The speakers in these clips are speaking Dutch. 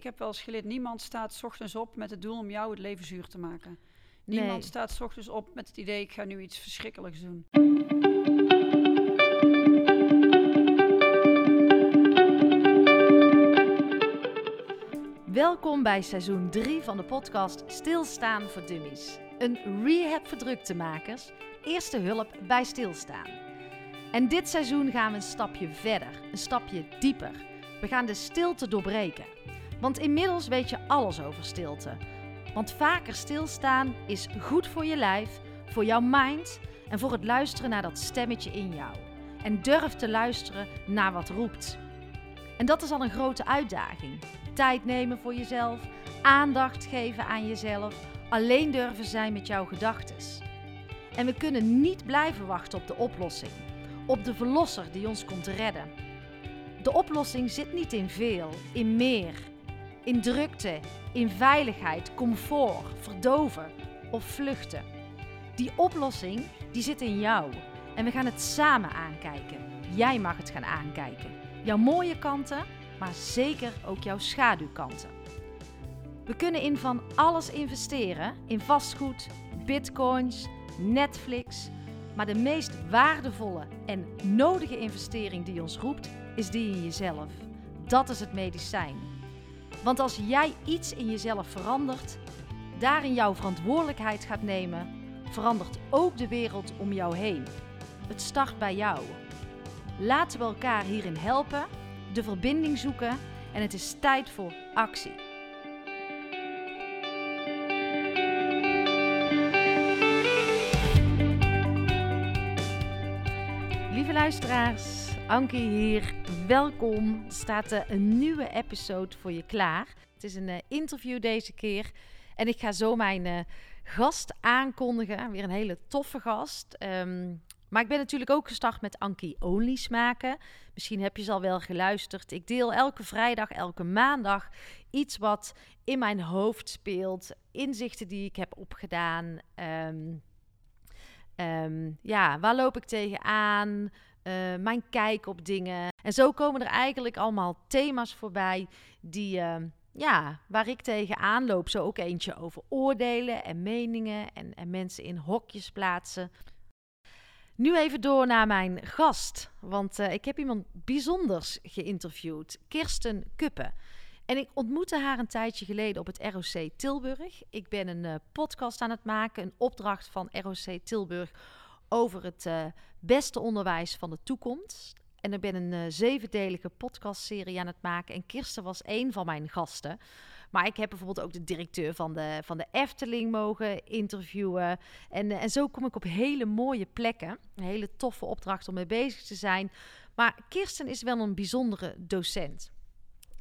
ik heb wel eens geleerd, niemand staat 's ochtends op met het doel om jou het leven zuur te maken. Niemand Nee. staat 's ochtends op met het idee, ik ga nu iets verschrikkelijks doen. Welkom bij seizoen 3 van de podcast Stilstaan voor Dummies. Een rehab voor druktemakers, eerste hulp bij stilstaan. En dit seizoen gaan we een stapje verder, een stapje dieper. We gaan de stilte doorbreken. Want inmiddels weet je alles over stilte. Want vaker stilstaan is goed voor je lijf, voor jouw mind en voor het luisteren naar dat stemmetje in jou. En durf te luisteren naar wat roept. En dat is al een grote uitdaging. Tijd nemen voor jezelf, aandacht geven aan jezelf, alleen durven zijn met jouw gedachten. En we kunnen niet blijven wachten op de oplossing, op de verlosser die ons komt redden. De oplossing zit niet in veel, in meer, in drukte, in veiligheid, comfort, verdoven of vluchten. Die oplossing die zit in jou en we gaan het samen aankijken. Jij mag het gaan aankijken. Jouw mooie kanten, maar zeker ook jouw schaduwkanten. We kunnen in van alles investeren: in vastgoed, bitcoins, Netflix. Maar de meest waardevolle en nodige investering die ons roept, is die in jezelf. Dat is het medicijn. Want als jij iets in jezelf verandert, daarin jouw verantwoordelijkheid gaat nemen, verandert ook de wereld om jou heen. Het start bij jou. Laten we elkaar hierin helpen, de verbinding zoeken en het is tijd voor actie. Lieve luisteraars, Anke hier. Welkom. Staat eh, een nieuwe episode voor je klaar. Het is een eh, interview deze keer. En ik ga zo mijn eh, gast aankondigen. Weer een hele toffe gast. Ehm, maar ik ben natuurlijk ook gestart met Ankie Onlys maken. Misschien heb je ze al wel geluisterd. Ik deel elke vrijdag, elke maandag iets wat in mijn hoofd speelt. Inzichten die ik heb opgedaan. Ehm, ehm, ja, waar loop ik tegenaan? Eh mijn kijk op dingen. En zo komen er eigenlijk allemaal thema's voorbij die, ehm, ja, waar ik tegenaan loop. Zo ook eentje over oordelen en meningen en, en mensen in hokjes plaatsen. Nu even door naar mijn gast, want eh, ik heb iemand bijzonders geïnterviewd, Kirsten Kuppen. En ik ontmoette haar een tijdje geleden op het ROC Tilburg. Ik ben een eh, podcast aan het maken, een opdracht van ROC Tilburg over het beste onderwijs van de toekomst. En ik ben een eh, zevendelige podcastserie aan het maken. En Kirsten was één van mijn gasten. Maar ik heb bijvoorbeeld ook de directeur van de, van de Efteling mogen interviewen. En, eh, en zo kom ik op hele mooie plekken. Een hele toffe opdracht om mee bezig te zijn. Maar Kirsten is wel een bijzondere docent.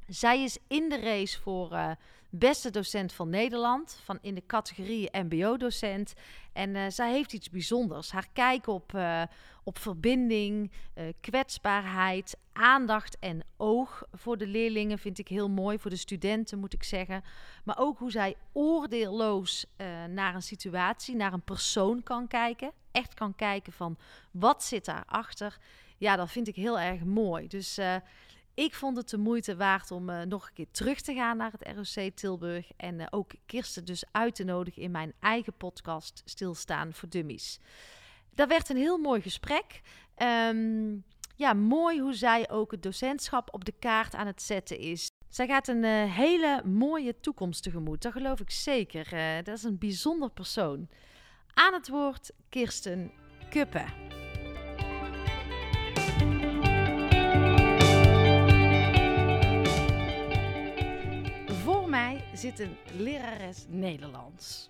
Zij is in de race voor eh, beste docent van Nederland, van in de categorie MBO-docent. En eh, zij heeft iets bijzonders. Haar kijk op, eh, op verbinding, eh, kwetsbaarheid, aandacht en oog voor de leerlingen vind ik heel mooi. Voor de studenten moet ik zeggen. Maar ook hoe zij oordeelloos naar een situatie, naar een persoon kan kijken. Echt kan kijken van wat zit daarachter. Ja, dat vind ik heel erg mooi. Dus ik vond het de moeite waard om eh, nog een keer terug te gaan naar het ROC Tilburg. En eh, ook Kirsten dus uit te nodigen in mijn eigen podcast Stilstaan voor Dummies. Dat werd een heel mooi gesprek. Ehm, ja, mooi hoe zij ook het docentschap op de kaart aan het zetten is. Zij gaat een eh, hele mooie toekomst tegemoet. Dat geloof ik zeker. Dat is een bijzonder persoon. Aan het woord Kirsten Kuppen. Zit een lerares Nederlands.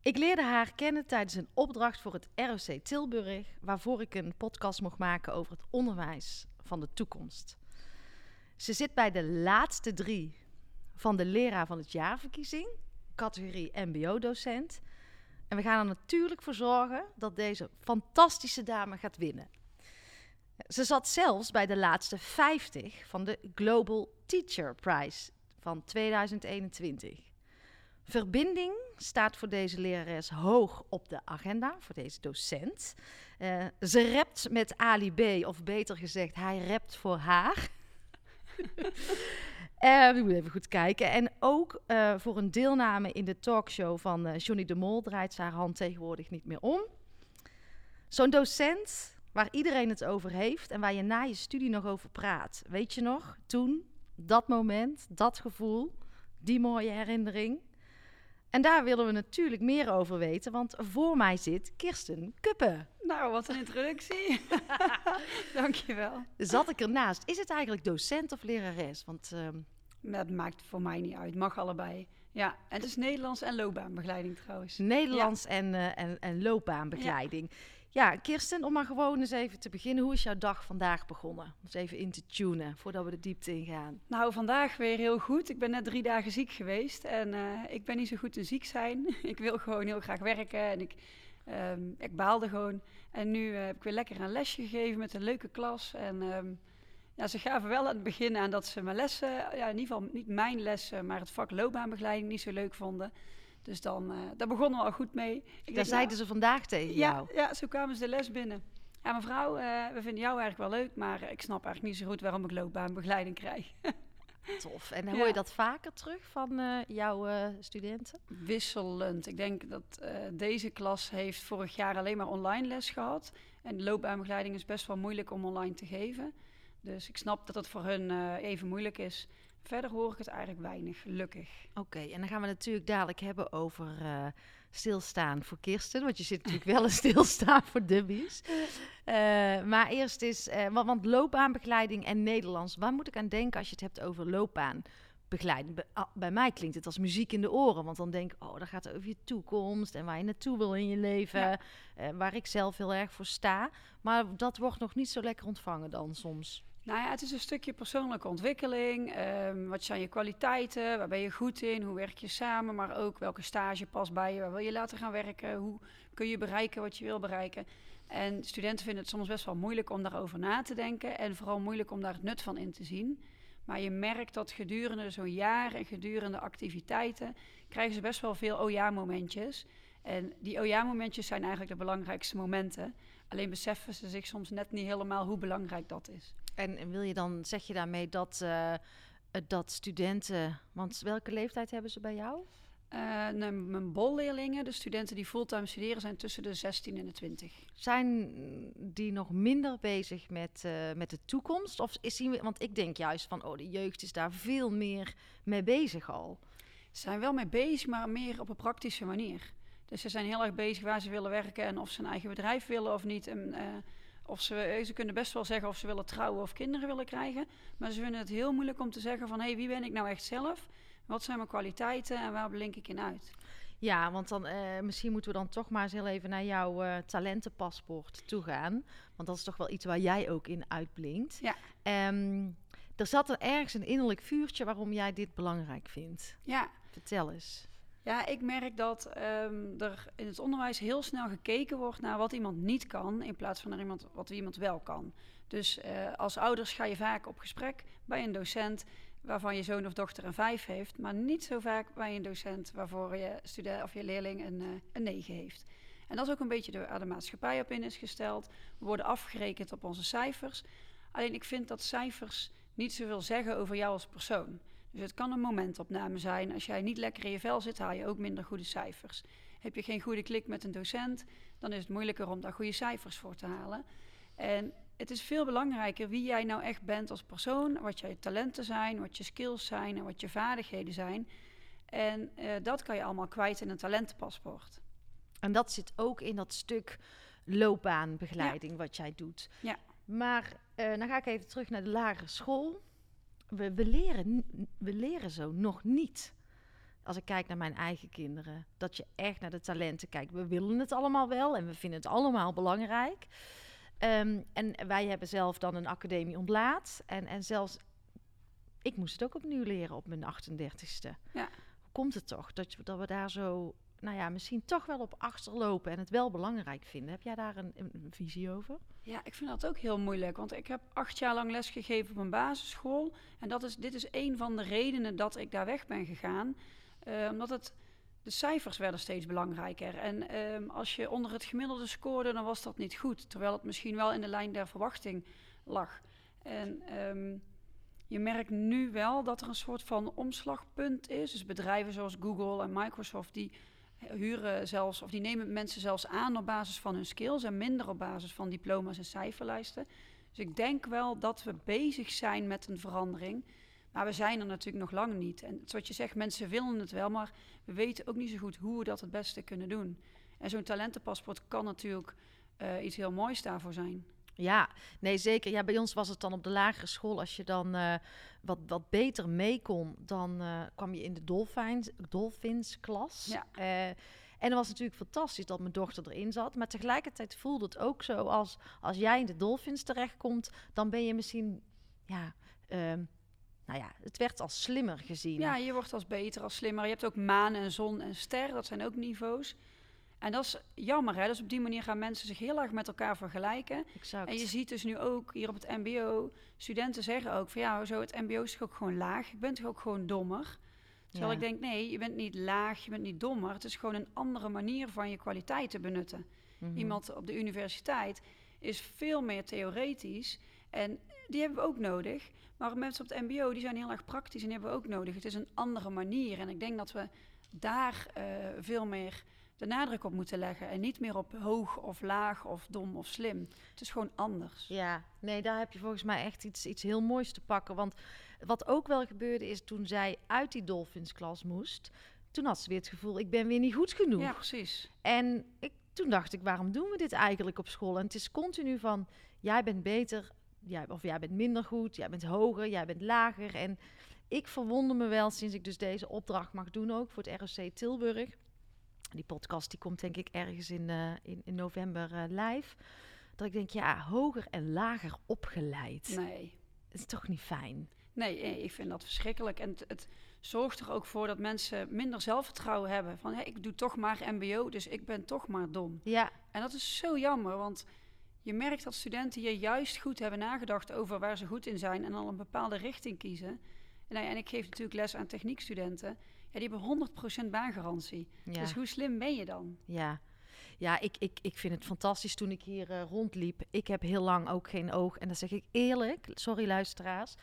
Ik leerde haar kennen tijdens een opdracht voor het ROC Tilburg, waarvoor ik een podcast mocht maken over het onderwijs van de toekomst. Ze zit bij de laatste drie van de leraar van het jaarverkiezing, categorie MBO-docent. En we gaan er natuurlijk voor zorgen dat deze fantastische dame gaat winnen. Ze zat zelfs bij de laatste 50 van de Global Teacher Prize van 2021. Verbinding staat voor deze lerares hoog op de agenda, voor deze docent. Eh, ze rapt met Ali B, of beter gezegd, hij rapt voor haar. We moeten even goed kijken. En ook uh, voor een deelname in de talkshow van uh, Johnny de Mol draait ze haar hand tegenwoordig niet meer om. Zo'n docent waar iedereen het over heeft en waar je na je studie nog over praat. Weet je nog, toen, dat moment, dat gevoel, die mooie herinnering. En daar willen we natuurlijk meer over weten, want voor mij zit Kirsten Kuppen. Nou, wat een introductie. Dankjewel. Zat ik ernaast. Is het eigenlijk docent of lerares? Want, um... Dat maakt voor mij niet uit. Mag allebei. Ja, en het is Nederlands en loopbaanbegeleiding trouwens. Nederlands en, uh, en, en loopbaanbegeleiding. Ja. Ja, Kirsten, om maar gewoon eens even te beginnen. Hoe is jouw dag vandaag begonnen? Om eens even in te tunen voordat we de diepte ingaan. Nou, vandaag weer heel goed. Ik ben net drie dagen ziek geweest en uh, ik ben niet zo goed in ziek zijn. ik wil gewoon heel graag werken en ik, um, ik baalde gewoon. En nu uh, heb ik weer lekker een lesje gegeven met een leuke klas. En um, ja, ze gaven wel aan het begin aan dat ze mijn lessen, ja, in ieder geval niet mijn lessen, maar het vak loopbaanbegeleiding niet zo leuk vonden. Dus dan, uh, daar begonnen we al goed mee. Ik daar zeiden nou, ze vandaag tegen ja, jou? Ja, zo kwamen ze de les binnen. Ja, mevrouw, uh, we vinden jou eigenlijk wel leuk, maar ik snap eigenlijk niet zo goed waarom ik loopbaanbegeleiding krijg. Tof. En hoor je dat vaker terug van uh, jouw studenten? Wisselend. Ik denk dat deze klas heeft vorig jaar alleen maar online les gehad. En loopbaanbegeleiding is best wel moeilijk om online te geven. Dus ik snap dat het voor hun even moeilijk is. Verder hoor ik het eigenlijk weinig, gelukkig. Oké, en dan gaan we natuurlijk dadelijk hebben over uh, stilstaan voor Kirsten. Want je zit natuurlijk wel een stilstaan voor dubbies. Uh, maar eerst is, uh, want, want loopbaanbegeleiding en Nederlands. Waar moet ik aan denken als je het hebt over loopbaanbegeleiding? Bij, ah, bij mij klinkt het als muziek in de oren. Want dan denk ik, oh, dat gaat over je toekomst en waar je naartoe wil in je leven. Ja. waar ik zelf heel erg voor sta. Maar dat wordt nog niet zo lekker ontvangen dan soms. Nou ja, het is een stukje persoonlijke ontwikkeling. Um, wat zijn je kwaliteiten? Waar ben je goed in? Hoe werk je samen? Maar ook welke stage past bij je? Waar wil je laten gaan werken? Hoe kun je bereiken wat je wil bereiken? En studenten vinden het soms best wel moeilijk om daarover na te denken. En vooral moeilijk om daar het nut van in te zien. Maar je merkt dat gedurende zo'n jaar en gedurende activiteiten krijgen ze best wel veel oh ja momentjes. En die oh ja momentjes zijn eigenlijk de belangrijkste momenten. Alleen beseffen ze zich soms net niet helemaal hoe belangrijk dat is. En wil je dan, zeg je daarmee dat, uh, dat studenten, want welke leeftijd hebben ze bij jou? Uh, nee, mijn bolleerlingen, de studenten die fulltime studeren, zijn tussen de 16 en de 20. Zijn die nog minder bezig met, uh, met de toekomst? Of is die, want ik denk juist van, oh, de jeugd is daar veel meer mee bezig al. Ze zijn wel mee bezig, maar meer op een praktische manier. Dus ze zijn heel erg bezig waar ze willen werken en of ze een eigen bedrijf willen of niet. En, uh, of ze, eh, ze kunnen best wel zeggen of ze willen trouwen of kinderen willen krijgen. Maar ze vinden het heel moeilijk om te zeggen van... hé, hey, wie ben ik nou echt zelf? Wat zijn mijn kwaliteiten en waar blink ik in uit? Ja, want dan uh, misschien moeten we dan toch maar eens heel even naar jouw uh, talentenpaspoort toe gaan. Want dat is toch wel iets waar jij ook in uitblinkt. Ja. Um, er zat er ergens een innerlijk vuurtje waarom jij dit belangrijk vindt. Ja. Vertel eens. Ja, ik merk dat um, er in het onderwijs heel snel gekeken wordt naar wat iemand niet kan, in plaats van naar iemand, wat iemand wel kan. Dus uh, als ouders ga je vaak op gesprek bij een docent waarvan je zoon of dochter een vijf heeft, maar niet zo vaak bij een docent waarvoor je student of je leerling een, uh, een 9 heeft. En dat is ook een beetje waar de maatschappij op in is gesteld. We worden afgerekend op onze cijfers. Alleen ik vind dat cijfers niet zoveel zeggen over jou als persoon. Dus het kan een momentopname zijn. Als jij niet lekker in je vel zit, haal je ook minder goede cijfers. Heb je geen goede klik met een docent, dan is het moeilijker om daar goede cijfers voor te halen. En het is veel belangrijker wie jij nou echt bent als persoon, wat je talenten zijn, wat je skills zijn en wat je vaardigheden zijn. En uh, dat kan je allemaal kwijt in een talentenpaspoort. En dat zit ook in dat stuk loopbaanbegeleiding ja. wat jij doet. Ja. Maar uh, dan ga ik even terug naar de lagere school we, we, leren, we leren zo nog niet. Als ik kijk naar mijn eigen kinderen, dat je echt naar de talenten kijkt. We willen het allemaal wel en we vinden het allemaal belangrijk. Um, en wij hebben zelf dan een academie ontlaat. En, en zelfs, ik moest het ook opnieuw leren op mijn 38ste. Ja. Hoe komt het toch dat, dat we daar zo, nou ja, misschien toch wel op achterlopen en het wel belangrijk vinden? Heb jij daar een, visie over? Ja, ik vind dat ook heel moeilijk. Want ik heb acht jaar lang lesgegeven op een basisschool. En dat is, dit is een van de redenen dat ik daar weg ben gegaan. Uh, omdat het, de cijfers werden steeds belangrijker. En um, als je onder het gemiddelde scoorde, dan was dat niet goed. Terwijl het misschien wel in de lijn der verwachting lag. En um, je merkt nu wel dat er een soort van omslagpunt is. Dus bedrijven zoals Google en Microsoft, die huren zelfs, of die nemen mensen zelfs aan op basis van hun skills en minder op basis van diploma's en cijferlijsten. Dus ik denk wel dat we bezig zijn met een verandering. Maar we zijn er natuurlijk nog lang niet. En zoals je zegt, mensen willen het wel, maar we weten ook niet zo goed hoe we dat het beste kunnen doen. En zo'n talentenpaspoort kan natuurlijk uh, iets heel moois daarvoor zijn. Ja, nee zeker. Ja, bij ons was het dan op de lagere school. Als je dan uh, wat, wat beter mee kon, dan uh, kwam je in de Dolphins, Dolphins klas. Ja. Uh, en dat was natuurlijk fantastisch dat mijn dochter erin zat. Maar tegelijkertijd voelde het ook zo als als jij in de Dolphins terechtkomt, dan ben je misschien, ja, ehm, nou ja, het werd als slimmer gezien. Ja, je wordt als beter, als slimmer. Je hebt ook maan en zon en ster, dat zijn ook niveaus. En dat is jammer, hè? Dus op die manier gaan mensen zich heel erg met elkaar vergelijken. Exact. En je ziet dus nu ook hier op het MBO, studenten zeggen ook van ja, zo het MBO is toch ook gewoon laag. Je bent toch ook gewoon dommer. Terwijl ik denk, nee, je bent niet laag, je bent niet dommer. Het is gewoon een andere manier van je kwaliteit te benutten. Mhm. Iemand op de universiteit is veel meer theoretisch. En die hebben we ook nodig. Maar mensen op het MBO die zijn heel erg praktisch en die hebben we ook nodig. Het is een andere manier. En ik denk dat we daar uh, veel meer de nadruk op moeten leggen. En niet meer op hoog of laag of dom of slim. Het is gewoon anders. Ja, nee, daar heb je volgens mij echt iets, iets heel moois te pakken. Want wat ook wel gebeurde is toen zij uit die Dolphins-klas moest... toen had ze weer het gevoel, ik ben weer niet goed genoeg. Ja, precies. En ik, toen dacht ik, waarom doen we dit eigenlijk op school? En het is continu van, jij bent beter, jij, of jij bent minder goed, jij bent hoger, jij bent lager. En ik verwonder me wel sinds ik dus deze opdracht mag doen ook voor het ROC Tilburg die podcast die komt denk ik ergens in, uh, in, in, november uh, live. Dat ik denk, ja, hoger en lager opgeleid. Nee. Het is toch niet fijn? Nee, eh, ik vind dat verschrikkelijk. En het, het zorgt er ook voor dat mensen minder zelfvertrouwen hebben. Van, hé, ik doe toch maar mbo, dus ik ben toch maar dom. Ja. En dat is zo jammer, want je merkt dat studenten hier juist goed hebben nagedacht over waar ze goed in zijn en al een bepaalde richting kiezen. En, nou en ik geef natuurlijk les aan techniekstudenten. Ja, die hebben 100% baangarantie. Dus hoe slim ben je dan? Ja. Ja, ik, ik, ik vind het fantastisch toen ik hier uh, rondliep. Ik heb heel lang ook geen oog, en dat zeg ik eerlijk, sorry luisteraars,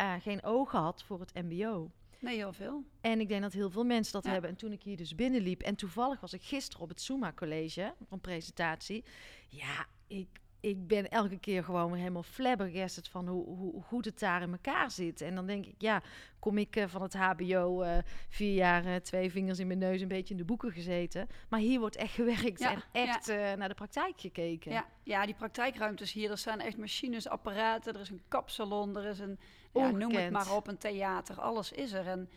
uh, geen oog gehad voor het MBO. Nee, heel veel. En ik denk dat heel veel mensen dat hebben. En toen ik hier dus binnenliep, en toevallig was ik gisteren op het Suma College, een presentatie. Ja, ik ik ben elke keer gewoon helemaal flabbergasted van hoe, hoe, goed het daar in elkaar zit. En dan denk ik, ja, kom ik uh, van het HBO uh, vier jaar, uh, twee vingers in mijn neus, een beetje in de boeken gezeten. Maar hier wordt echt gewerkt en echt ja. naar de praktijk gekeken. Ja. ja, die praktijkruimtes hier, er staan echt machines, apparaten, er is een kapsalon, er is een, ja, noem het maar op, een theater, alles is er. En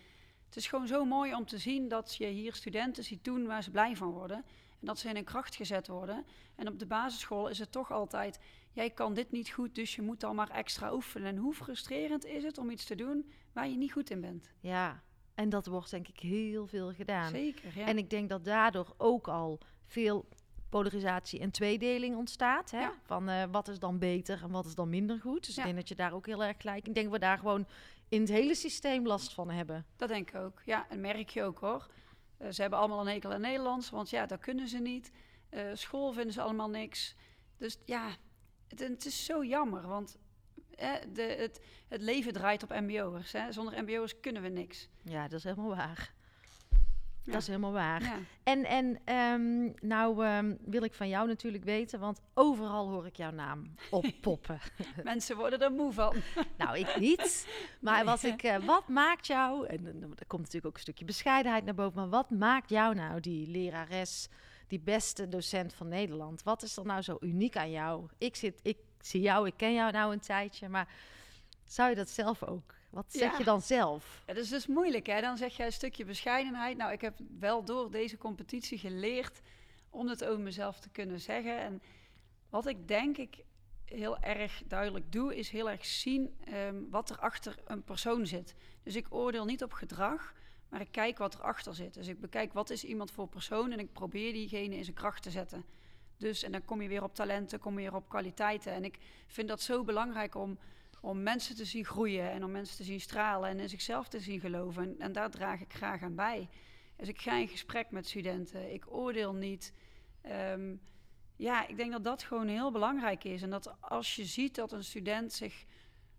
het is gewoon zo mooi om te zien dat je hier studenten ziet doen waar ze blij van worden. En dat ze in een kracht gezet worden. En op de basisschool is het toch altijd, jij kan dit niet goed, dus je moet dan maar extra oefenen. En hoe frustrerend is het om iets te doen waar je niet goed in bent? Ja, en dat wordt denk ik heel veel gedaan. Zeker, ja. En ik denk dat daardoor ook al veel polarisatie en tweedeling ontstaat. Hè? Van uh, wat is dan beter en wat is dan minder goed. Dus ik denk dat je daar ook heel erg gelijk... Ik denk dat we daar gewoon in het hele systeem last van hebben. Dat denk ik ook. Ja, en merk je ook hoor. Uh, ze hebben allemaal een hekel aan Nederlands, want ja, dat kunnen ze niet. Uh, school vinden ze allemaal niks. Dus ja, het, het is zo jammer, want eh, de, het, het leven draait op mbo'ers. Zonder mbo'ers kunnen we niks. Ja, dat is helemaal waar. Dat is helemaal waar. En, en um, nou um, wil ik van jou natuurlijk weten, want overal hoor ik jouw naam oppoppen. Mensen worden er moe van. nou, ik niet. Maar wat, ik, uh, wat maakt jou, en er komt natuurlijk ook een stukje bescheidenheid naar boven, maar wat maakt jou nou die lerares, die beste docent van Nederland? Wat is er nou zo uniek aan jou? Ik, zit, ik zie jou, ik ken jou nou een tijdje, maar zou je dat zelf ook wat zeg je dan zelf? Ja, dat is dus moeilijk, hè? Dan zeg je een stukje bescheidenheid. Nou, ik heb wel door deze competitie geleerd om het over mezelf te kunnen zeggen. En wat ik denk ik heel erg duidelijk doe, is heel erg zien um, wat er achter een persoon zit. Dus ik oordeel niet op gedrag, maar ik kijk wat erachter zit. Dus ik bekijk wat is iemand voor persoon en ik probeer diegene in zijn kracht te zetten. Dus, en dan kom je weer op talenten, kom je weer op kwaliteiten. En ik vind dat zo belangrijk om om mensen te zien groeien en om mensen te zien stralen en in zichzelf te zien geloven. En, daar draag ik graag aan bij. Dus ik ga in gesprek met studenten. Ik oordeel niet. Ehm, ja, ik denk dat dat gewoon heel belangrijk is. En dat als je ziet dat een student zich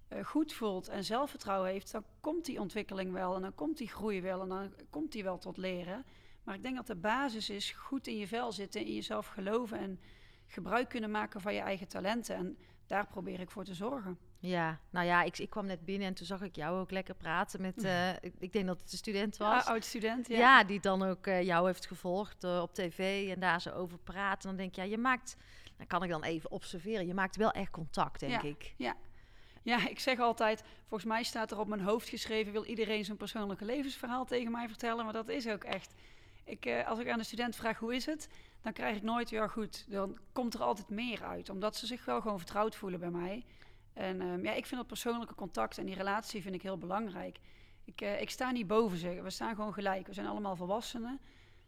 eh, goed voelt en zelfvertrouwen heeft, dan komt die ontwikkeling wel en dan komt die groei wel en dan komt die wel tot leren. Maar ik denk dat de basis is goed in je vel zitten, in jezelf geloven en gebruik kunnen maken van je eigen talenten. En daar probeer ik voor te zorgen. Ja, nou ja, ik, ik kwam net binnen en toen zag ik jou ook lekker praten met, uh, ik, ik, denk dat het een student was. Ja, oud student, ja. Ja, die dan ook uh, jou heeft gevolgd uh, op tv en daar zo over praten. Dan denk je, ja, je maakt, dan kan ik dan even observeren, je maakt wel echt contact, denk ja, ik. Ja. ja, ik zeg altijd, volgens mij staat er op mijn hoofd geschreven, wil iedereen zijn persoonlijke levensverhaal tegen mij vertellen, maar dat is ook echt. Ik, als ik aan de student vraag hoe is het, dan krijg ik nooit weer goed. Dan komt er altijd meer uit, omdat ze zich wel gewoon vertrouwd voelen bij mij. En um, ja, ik vind dat persoonlijke contact en die relatie vind ik heel belangrijk. Ik, uh, ik sta niet boven ze, we staan gewoon gelijk. We zijn allemaal volwassenen.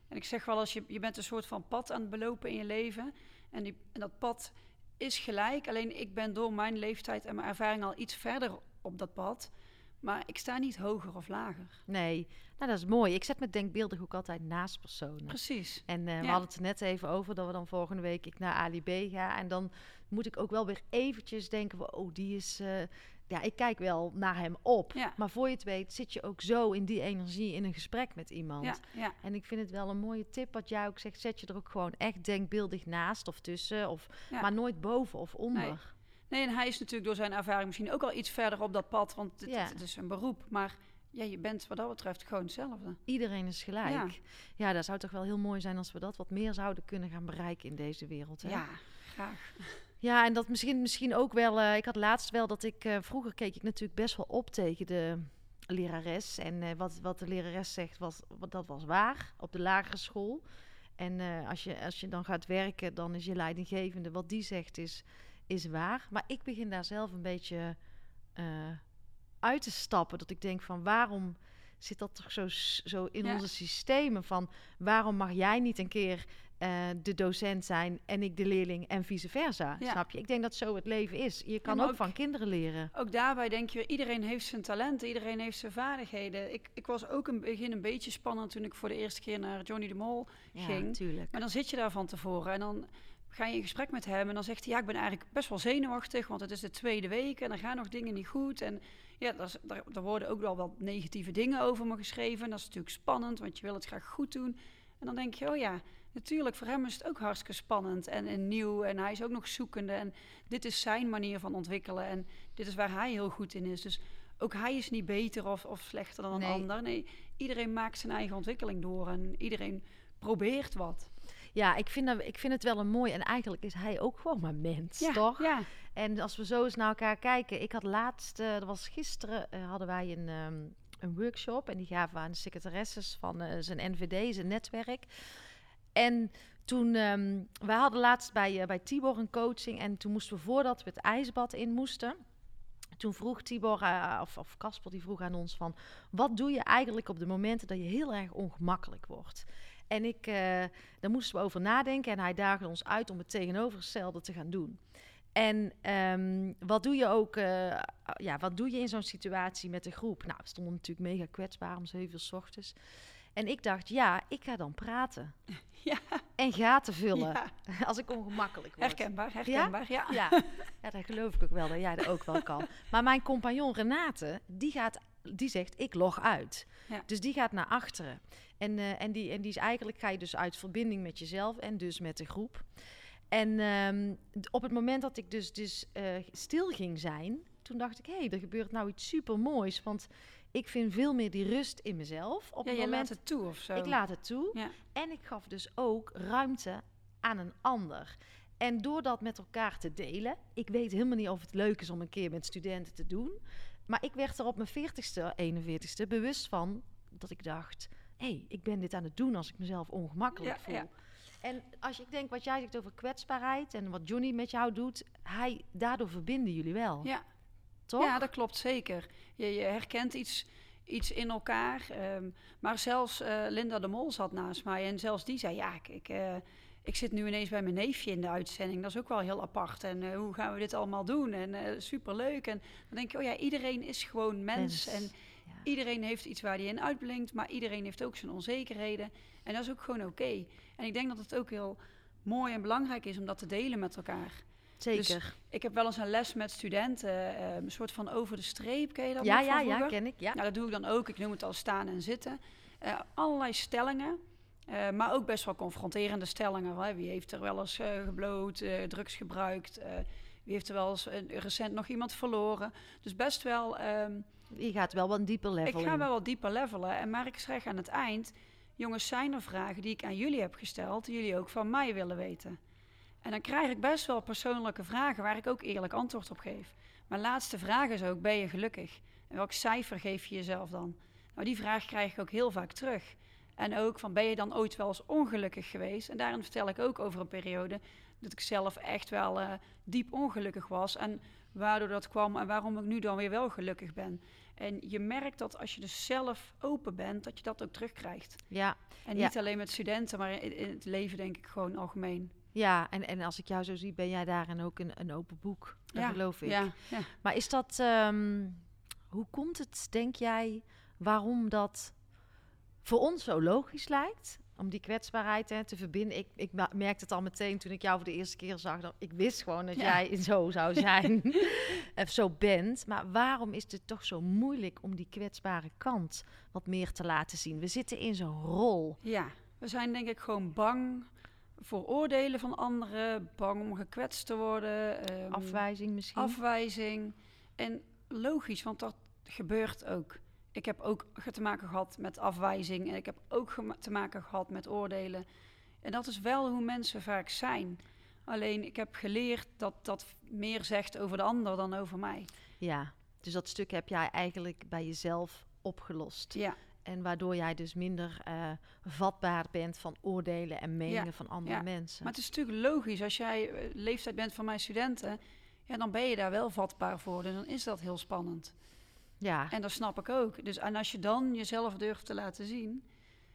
En ik zeg wel als je, je bent een soort van pad aan het belopen in je leven. En, die, en dat pad is gelijk, alleen ik ben door mijn leeftijd en mijn ervaring al iets verder op dat pad. Maar ik sta niet hoger of lager. Nee, nou dat is mooi. Ik zet me denkbeeldig ook altijd naast personen. Precies. En uh, Ja. we hadden het er net even over dat we dan volgende week ik naar Ali B ga. En dan moet ik ook wel weer eventjes denken van, oh die is... eh, ja, ik kijk wel naar hem op. Ja. Maar voor je het weet zit je ook zo in die energie in een gesprek met iemand. Ja, ja. En ik vind het wel een mooie tip wat jij ook zegt. Zet je er ook gewoon echt denkbeeldig naast of tussen. Of. Maar nooit boven of onder. Nee, en hij is natuurlijk door zijn ervaring misschien ook al iets verder op dat pad, want het is een beroep. Maar ja, je bent wat dat betreft gewoon hetzelfde. Iedereen is gelijk. Ja. Ja. dat zou toch wel heel mooi zijn als we dat wat meer zouden kunnen gaan bereiken in deze wereld. Hè? Ja, graag. Ja, en dat misschien, misschien ook wel. eh, ik had laatst wel dat ik. eh, vroeger keek ik natuurlijk best wel op tegen de lerares. En eh, wat, wat de lerares zegt, was, wat, dat was waar op de lagere school. En als, je, als je dan gaat werken, dan is je leidinggevende. Wat die zegt is, is waar. Maar ik begin daar zelf een beetje uit te stappen. Dat ik denk van waarom zit dat toch zo, zo in Ja. onze systemen? Van waarom mag jij niet een keer eh, de docent zijn en ik de leerling en vice versa? Ja. Snap je? Ik denk dat zo het leven is. Je kan ook, ook- van kinderen leren. Ook daarbij denk je, iedereen heeft zijn talenten, iedereen heeft zijn vaardigheden. Ik, ik was ook in het begin een beetje spannend toen ik voor de eerste keer naar Johnny de Mol Ja, ging. natuurlijk. Maar dan zit je daar van tevoren en dan ga je in gesprek met hem en dan zegt hij, ja, ik ben eigenlijk best wel zenuwachtig, want het is de tweede week en er gaan nog dingen niet goed. En ja, daar, daar, daar worden ook wel wat negatieve dingen over me geschreven. En dat is natuurlijk spannend, want je wil het graag goed doen. En dan denk je, oh ja, natuurlijk, voor hem is het ook hartstikke spannend en, en nieuw. En hij is ook nog zoekende. En dit is zijn manier van ontwikkelen. En dit is waar hij heel goed in is. Dus ook hij is niet beter of, of slechter dan een Nee. ander. Nee, iedereen maakt zijn eigen ontwikkeling door. En iedereen probeert wat. Ja, ik vind, dat, ik vind het wel een mooi. En eigenlijk is hij ook gewoon maar mens, Ja, toch? Ja, En als we zo eens naar elkaar kijken. Ik had laatst, eh, dat was gisteren, eh, hadden wij een, ehm, een workshop. En die gaven we aan de secretaresses van eh, zijn NVD, zijn netwerk. En toen, ehm wij hadden laatst bij, eh, bij Tibor een coaching. En toen moesten we, voordat we het ijsbad in moesten... Toen vroeg Tibor, eh, of, of Casper, die vroeg aan ons van... Wat doe je eigenlijk op de momenten dat je heel erg ongemakkelijk wordt? En ik, eh, daar moesten we over nadenken. En hij daagde ons uit om het tegenovergestelde te gaan doen. En ehm, wat doe je ook, ja, wat doe je in zo'n situatie met de groep? Nou, we stonden natuurlijk mega kwetsbaar om zeven uur s ochtends. En ik dacht, ja, ik ga dan praten. Ja. En gaten vullen ja. als ik ongemakkelijk word. herkenbaar, herkenbaar. Ja? Ja, ja, dat geloof ik ook wel dat jij dat ook wel kan. Maar mijn compagnon Renate, die, gaat, die zegt, ik log uit. Dus die gaat naar achteren. En, eh, en, die, en die is eigenlijk, ga je dus uit verbinding met jezelf en dus met de groep. En ehm, op het moment dat ik dus, dus eh, stil ging zijn, toen dacht ik, hé, hey, er gebeurt nou iets super moois. Want ik vind veel meer die rust in mezelf. Op Ja, het je moment laat het toe of zo. ik laat het toe. Ja. En ik gaf dus ook ruimte aan een ander. En door dat met elkaar te delen, ik weet helemaal niet of het leuk is om een keer met studenten te doen. Maar ik werd er op mijn 40ste, 41ste bewust van dat ik dacht: hé, hey, ik ben dit aan het doen als ik mezelf ongemakkelijk Ja, voel. ja. En als ik denk wat jij zegt over kwetsbaarheid en wat Johnny met jou doet, hij, daardoor verbinden jullie wel. Ja. Toch? Ja, dat klopt zeker. Je, je herkent iets, iets in elkaar. ehm, maar zelfs eh, Linda de Mol zat naast mij en zelfs die zei: Ja, ik, ik, eh, ik zit nu ineens bij mijn neefje in de uitzending. Dat is ook wel heel apart. En eh, hoe gaan we dit allemaal doen? En superleuk. En dan denk je: Oh ja, iedereen is gewoon mens. Mens. En Ja. iedereen heeft iets waar hij in uitblinkt. Maar iedereen heeft ook zijn onzekerheden. En dat is ook gewoon oké. En ik denk dat het ook heel mooi en belangrijk is om dat te delen met elkaar. Zeker. Ik heb wel eens een les met studenten, eh, een soort van over de streep, ken je dat ja, ja, ja, ken ik. Ja. Nou, dat doe ik dan ook. Ik noem het al staan en zitten. Eh, allerlei stellingen, eh, maar ook best wel confronterende stellingen. Hè? Wie heeft er wel eens eh, gebloot, drugs gebruikt? wie heeft er wel eens recent nog iemand verloren? Dus best wel... ehm, Je gaat wel wat dieper level ik ga wel wat dieper levelen. En maar ik zeg aan het eind... Jongens, zijn er vragen die ik aan jullie heb gesteld... die jullie ook van mij willen weten? En dan krijg ik best wel persoonlijke vragen... waar ik ook eerlijk antwoord op geef. Mijn laatste vraag is ook, ben je gelukkig? En welk cijfer geef je jezelf dan? Nou, die vraag krijg ik ook heel vaak terug. En ook van, ben je dan ooit wel eens ongelukkig geweest? En daarin vertel ik ook over een periode... dat ik zelf echt wel eh, diep ongelukkig was... en waardoor dat kwam en waarom ik nu dan weer wel gelukkig ben. En je merkt dat als je dus zelf open bent, dat je dat ook terugkrijgt. Ja, En Ja. niet alleen met studenten, maar in, in het leven denk ik gewoon algemeen. Ja en, en als ik jou zo zie, ben jij daarin ook een, een open boek. Dat Ja, geloof ik. Ja, ja. Maar is dat, ehm, hoe komt het, denk jij, waarom dat voor ons zo logisch lijkt? Om die kwetsbaarheid hè, te verbinden. Ik, ik merkte het al meteen toen ik jou voor de eerste keer zag. Dat ik wist gewoon dat jij zo zou zijn. of zo bent. Maar waarom is het toch zo moeilijk om die kwetsbare kant wat meer te laten zien? We zitten in zo'n rol. ja, we zijn denk ik gewoon bang voor oordelen van anderen, bang om gekwetst te worden. ehm, Afwijzing misschien. afwijzing. En logisch, want dat gebeurt ook. Ik heb ook te maken gehad met afwijzing en ik heb ook te maken gehad met oordelen. En dat is wel hoe mensen vaak zijn. Alleen ik heb geleerd dat dat meer zegt over de ander dan over mij. Ja, dus dat stuk heb jij eigenlijk bij jezelf opgelost. Ja, En waardoor jij dus minder eh, vatbaar bent van oordelen en meningen van andere ja. mensen. maar het is natuurlijk logisch. Als jij eh, leeftijd bent van mijn studenten, ja, dan ben je daar wel vatbaar voor. Dus dan is dat heel spannend. ja, En dat snap ik ook. Dus, en als je dan jezelf durft te laten zien.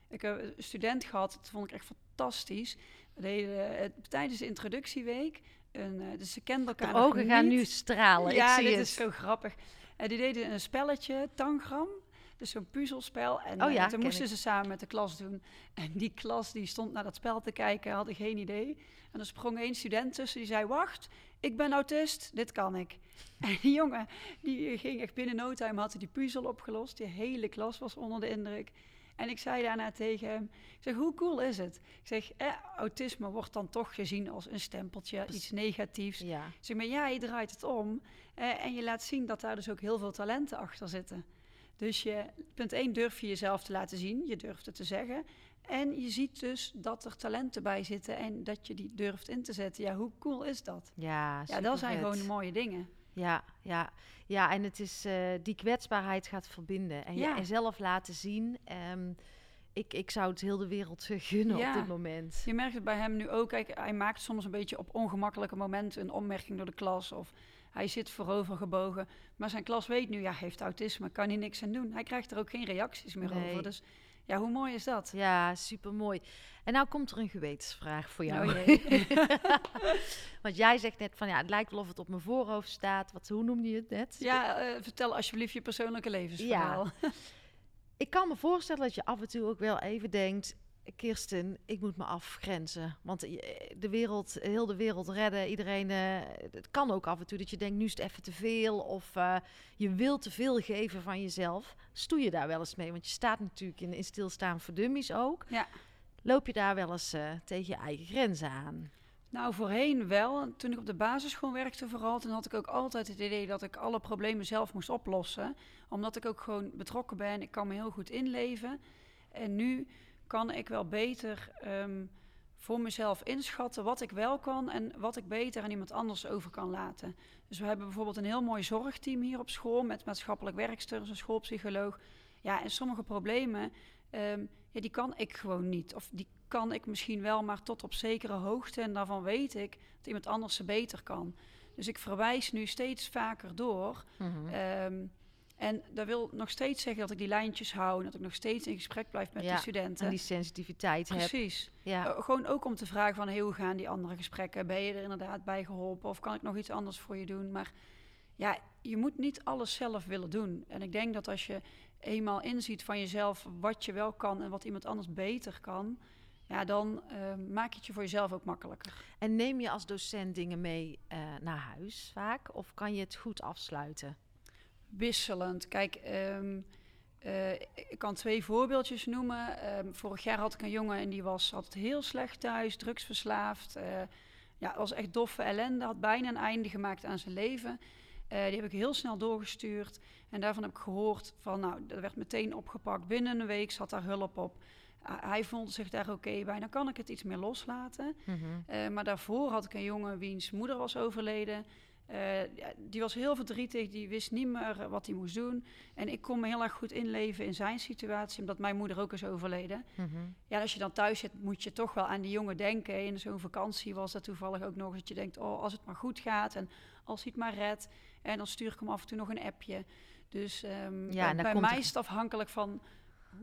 Ik heb een student gehad, dat vond ik echt fantastisch. We deden eh, tijdens de introductieweek. Een, dus ze kenden elkaar de ogen gaan nu stralen. Ja, ik zie dit het. is zo grappig. En die deden een spelletje, Tangram. Dus zo'n puzzelspel. En Oh eh, ja, toen moesten ik. ze samen met de klas doen. En die klas die stond naar dat spel te kijken, hadden geen idee. En er sprong één student tussen die zei: Wacht, ik ben autist, dit kan ik. En die jongen die ging echt binnen no time had hij die puzzel opgelost. Die hele klas was onder de indruk. En ik zei daarna tegen hem: ik zeg, Hoe cool is het? Ik zeg: eh, Autisme wordt dan toch gezien als een stempeltje, iets negatiefs. Ja, Ik zeg, maar jij draait het om eh, en je laat zien dat daar dus ook heel veel talenten achter zitten. Dus je, punt 1 durf je jezelf te laten zien, je durft het te zeggen. En je ziet dus dat er talenten bij zitten en dat je die durft in te zetten. Ja, hoe cool is dat? ja, Ja, dat zijn gewoon mooie dingen. Ja, ja, ja, en het is eh, die kwetsbaarheid gaat verbinden en Ja. je zelf laten zien. Ehm, ik, ik zou het heel de wereld gunnen Ja. op dit moment. Je merkt het bij hem nu ook. Kijk, hij maakt soms een beetje op ongemakkelijke momenten een opmerking door de klas. Of hij zit voorover gebogen. Maar zijn klas weet nu, ja, heeft autisme, kan hij niks aan doen. Hij krijgt er ook geen reacties meer Nee. over. Dus ja, hoe mooi is dat? Ja, super mooi. En nou komt er een gewetensvraag voor jou. Oh. Want jij zegt net van ja, het lijkt wel of het op mijn voorhoofd staat. Wat, hoe noemde je het net? Ja, eh, vertel alsjeblieft je persoonlijke levensverhaal. Ik kan me voorstellen dat je af en toe ook wel even denkt... Kirsten, ik moet me afgrenzen. Want eh, de wereld, heel de wereld redden, iedereen... eh, het kan ook af en toe dat je denkt, nu is het even te veel. Of eh, je wilt te veel geven van jezelf. Stoei je daar wel eens mee? Want je staat natuurlijk in, in stilstaan voor dummies ook. Ja. Loop je daar wel eens tegen je eigen grenzen aan? Nou, voorheen wel. En Toen ik op de basisschool werkte vooral, toen had ik ook altijd het idee dat ik alle problemen zelf moest oplossen. Omdat ik ook gewoon betrokken ben. Ik kan me heel goed inleven. En nu kan ik wel beter ehm, voor mezelf inschatten wat ik wel kan en wat ik beter aan iemand anders over kan laten. Dus we hebben bijvoorbeeld een heel mooi zorgteam hier op school met maatschappelijk werksters, een schoolpsycholoog. Ja, en sommige problemen, ehm, ja, die kan ik gewoon niet. Of die kan ik misschien wel, maar tot op zekere hoogte. En daarvan weet ik dat iemand anders ze beter kan. Dus ik verwijs nu steeds vaker door. Ehm, en dat wil nog steeds zeggen dat ik die lijntjes hou en dat ik nog steeds in gesprek blijf met Ja, de studenten. En die sensitiviteit heb. Precies. Ja. Eh, gewoon ook om te vragen van hey, hoe gaan die andere gesprekken? Ben je er inderdaad bij geholpen of kan ik nog iets anders voor je doen? Maar ja, je moet niet alles zelf willen doen. En ik denk dat als je eenmaal inziet van jezelf wat je wel kan en wat iemand anders beter kan, ja, dan uh, maak je het je voor jezelf ook makkelijker. En neem je als docent dingen mee uh, naar huis vaak? Of kan je het goed afsluiten? Wisselend. Kijk, um, uh, ik kan twee voorbeeldjes noemen. Um, vorig jaar had ik een jongen en die was altijd heel slecht thuis, drugsverslaafd. ja, was echt doffe ellende, had bijna een einde gemaakt aan zijn leven. die heb ik heel snel doorgestuurd. En daarvan heb ik gehoord van, nou, dat werd meteen opgepakt. Binnen een week zat daar hulp op hij vond zich daar oké bij. Dan kan ik het iets meer loslaten. Mhm. Eh, maar daarvoor had ik een jongen wiens moeder was overleden. Uh, ja, die was heel verdrietig, die wist niet meer wat hij moest doen. En ik kon me heel erg goed inleven in zijn situatie, omdat mijn moeder ook is overleden. Mhm. Ja, als je dan thuis zit, moet je toch wel aan die jongen denken. In zo'n vakantie was dat toevallig ook nog dat je denkt: oh, als het maar goed gaat en als hij het maar redt. En dan stuur ik hem af en toe nog een appje. Dus um, ja, bij mij is het afhankelijk van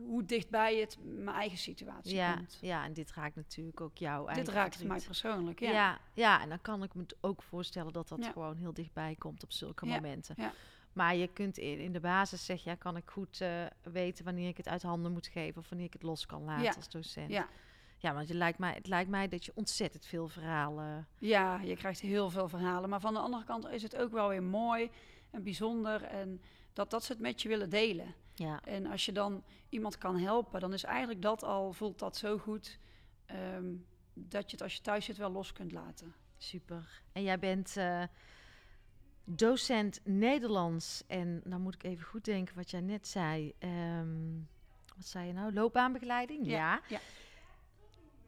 hoe dichtbij het mijn eigen situatie ja, komt. Ja, en dit raakt natuurlijk ook jou. Dit raakt mij persoonlijk, ja. ja. ja. en dan kan ik me ook voorstellen dat dat gewoon heel dichtbij komt op zulke momenten. Ja. Maar je kunt in, de basis zeggen, ja, kan ik goed uh, weten wanneer ik het uit handen moet geven of wanneer ik het los kan laten als docent. Ja. Ja, want je lijkt mij, het lijkt mij dat je ontzettend veel verhalen. Ja, je krijgt heel veel verhalen. Maar van de andere kant is het ook wel weer mooi en bijzonder. En dat, dat ze het met je willen delen. Ja. En als je dan iemand kan helpen, dan is eigenlijk dat al, voelt dat zo goed, ehm, dat je het als je thuis zit wel los kunt laten. Super. En jij bent uh, docent Nederlands. En dan moet ik even goed denken wat jij net zei. Um, wat zei je nou? Loopbaanbegeleiding? Ja. ja.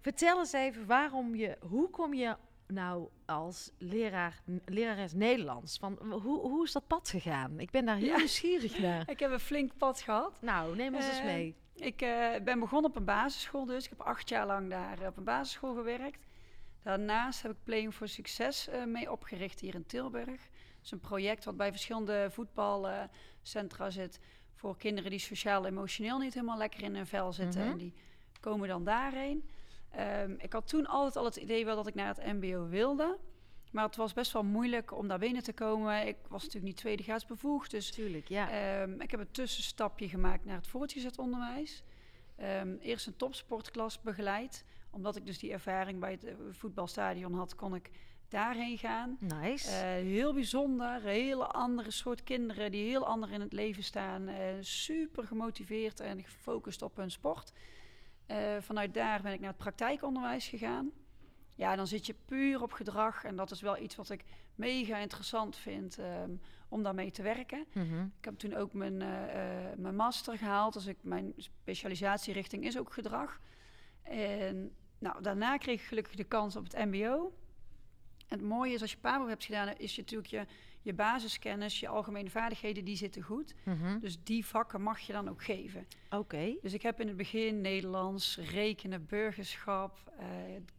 Vertel eens even waarom je, hoe kom je nou als leraar, lerares Nederlands? Van, hoe, hoe is dat pad gegaan? Ik ben daar heel nieuwsgierig naar. ik heb een flink pad gehad. Nou, neem ons eens eh, mee. Ik uh, ben begonnen op een basisschool dus. Ik heb acht jaar lang daar op een basisschool gewerkt. Daarnaast heb ik Playing for Succes uh, mee opgericht hier in Tilburg. Dat is een project wat bij verschillende voetbalcentra zit... voor kinderen die sociaal-emotioneel niet helemaal lekker in hun vel zitten. Mhm. En die komen dan daarheen. Um, ik had toen altijd al het idee wel dat ik naar het MBO wilde. Maar het was best wel moeilijk om daar binnen te komen. Ik was natuurlijk niet tweede graads bevoegd. Dus Tuurlijk, ja. Um, ik heb een tussenstapje gemaakt naar het voortgezet onderwijs. Um, eerst een topsportklas begeleid. Omdat ik dus die ervaring bij het uh, voetbalstadion had, kon ik daarheen gaan. Nice. Uh, heel bijzonder. Hele andere soort kinderen die heel anders in het leven staan. Uh, super gemotiveerd en gefocust op hun sport. Uh, vanuit daar ben ik naar het praktijkonderwijs gegaan. Ja, dan zit je puur op gedrag. En dat is wel iets wat ik mega interessant vind um, om daarmee te werken. Mhm. Ik heb toen ook mijn, uh, uh, mijn master gehaald. Dus ik, mijn specialisatierichting is ook gedrag. En nou, daarna kreeg ik gelukkig de kans op het MBO. En het mooie is, als je PABO hebt gedaan, is je natuurlijk je je basiskennis, je algemene vaardigheden, die zitten goed. Mhm. Dus die vakken mag je dan ook geven. Oké. Dus ik heb in het begin Nederlands, rekenen, burgerschap, uh,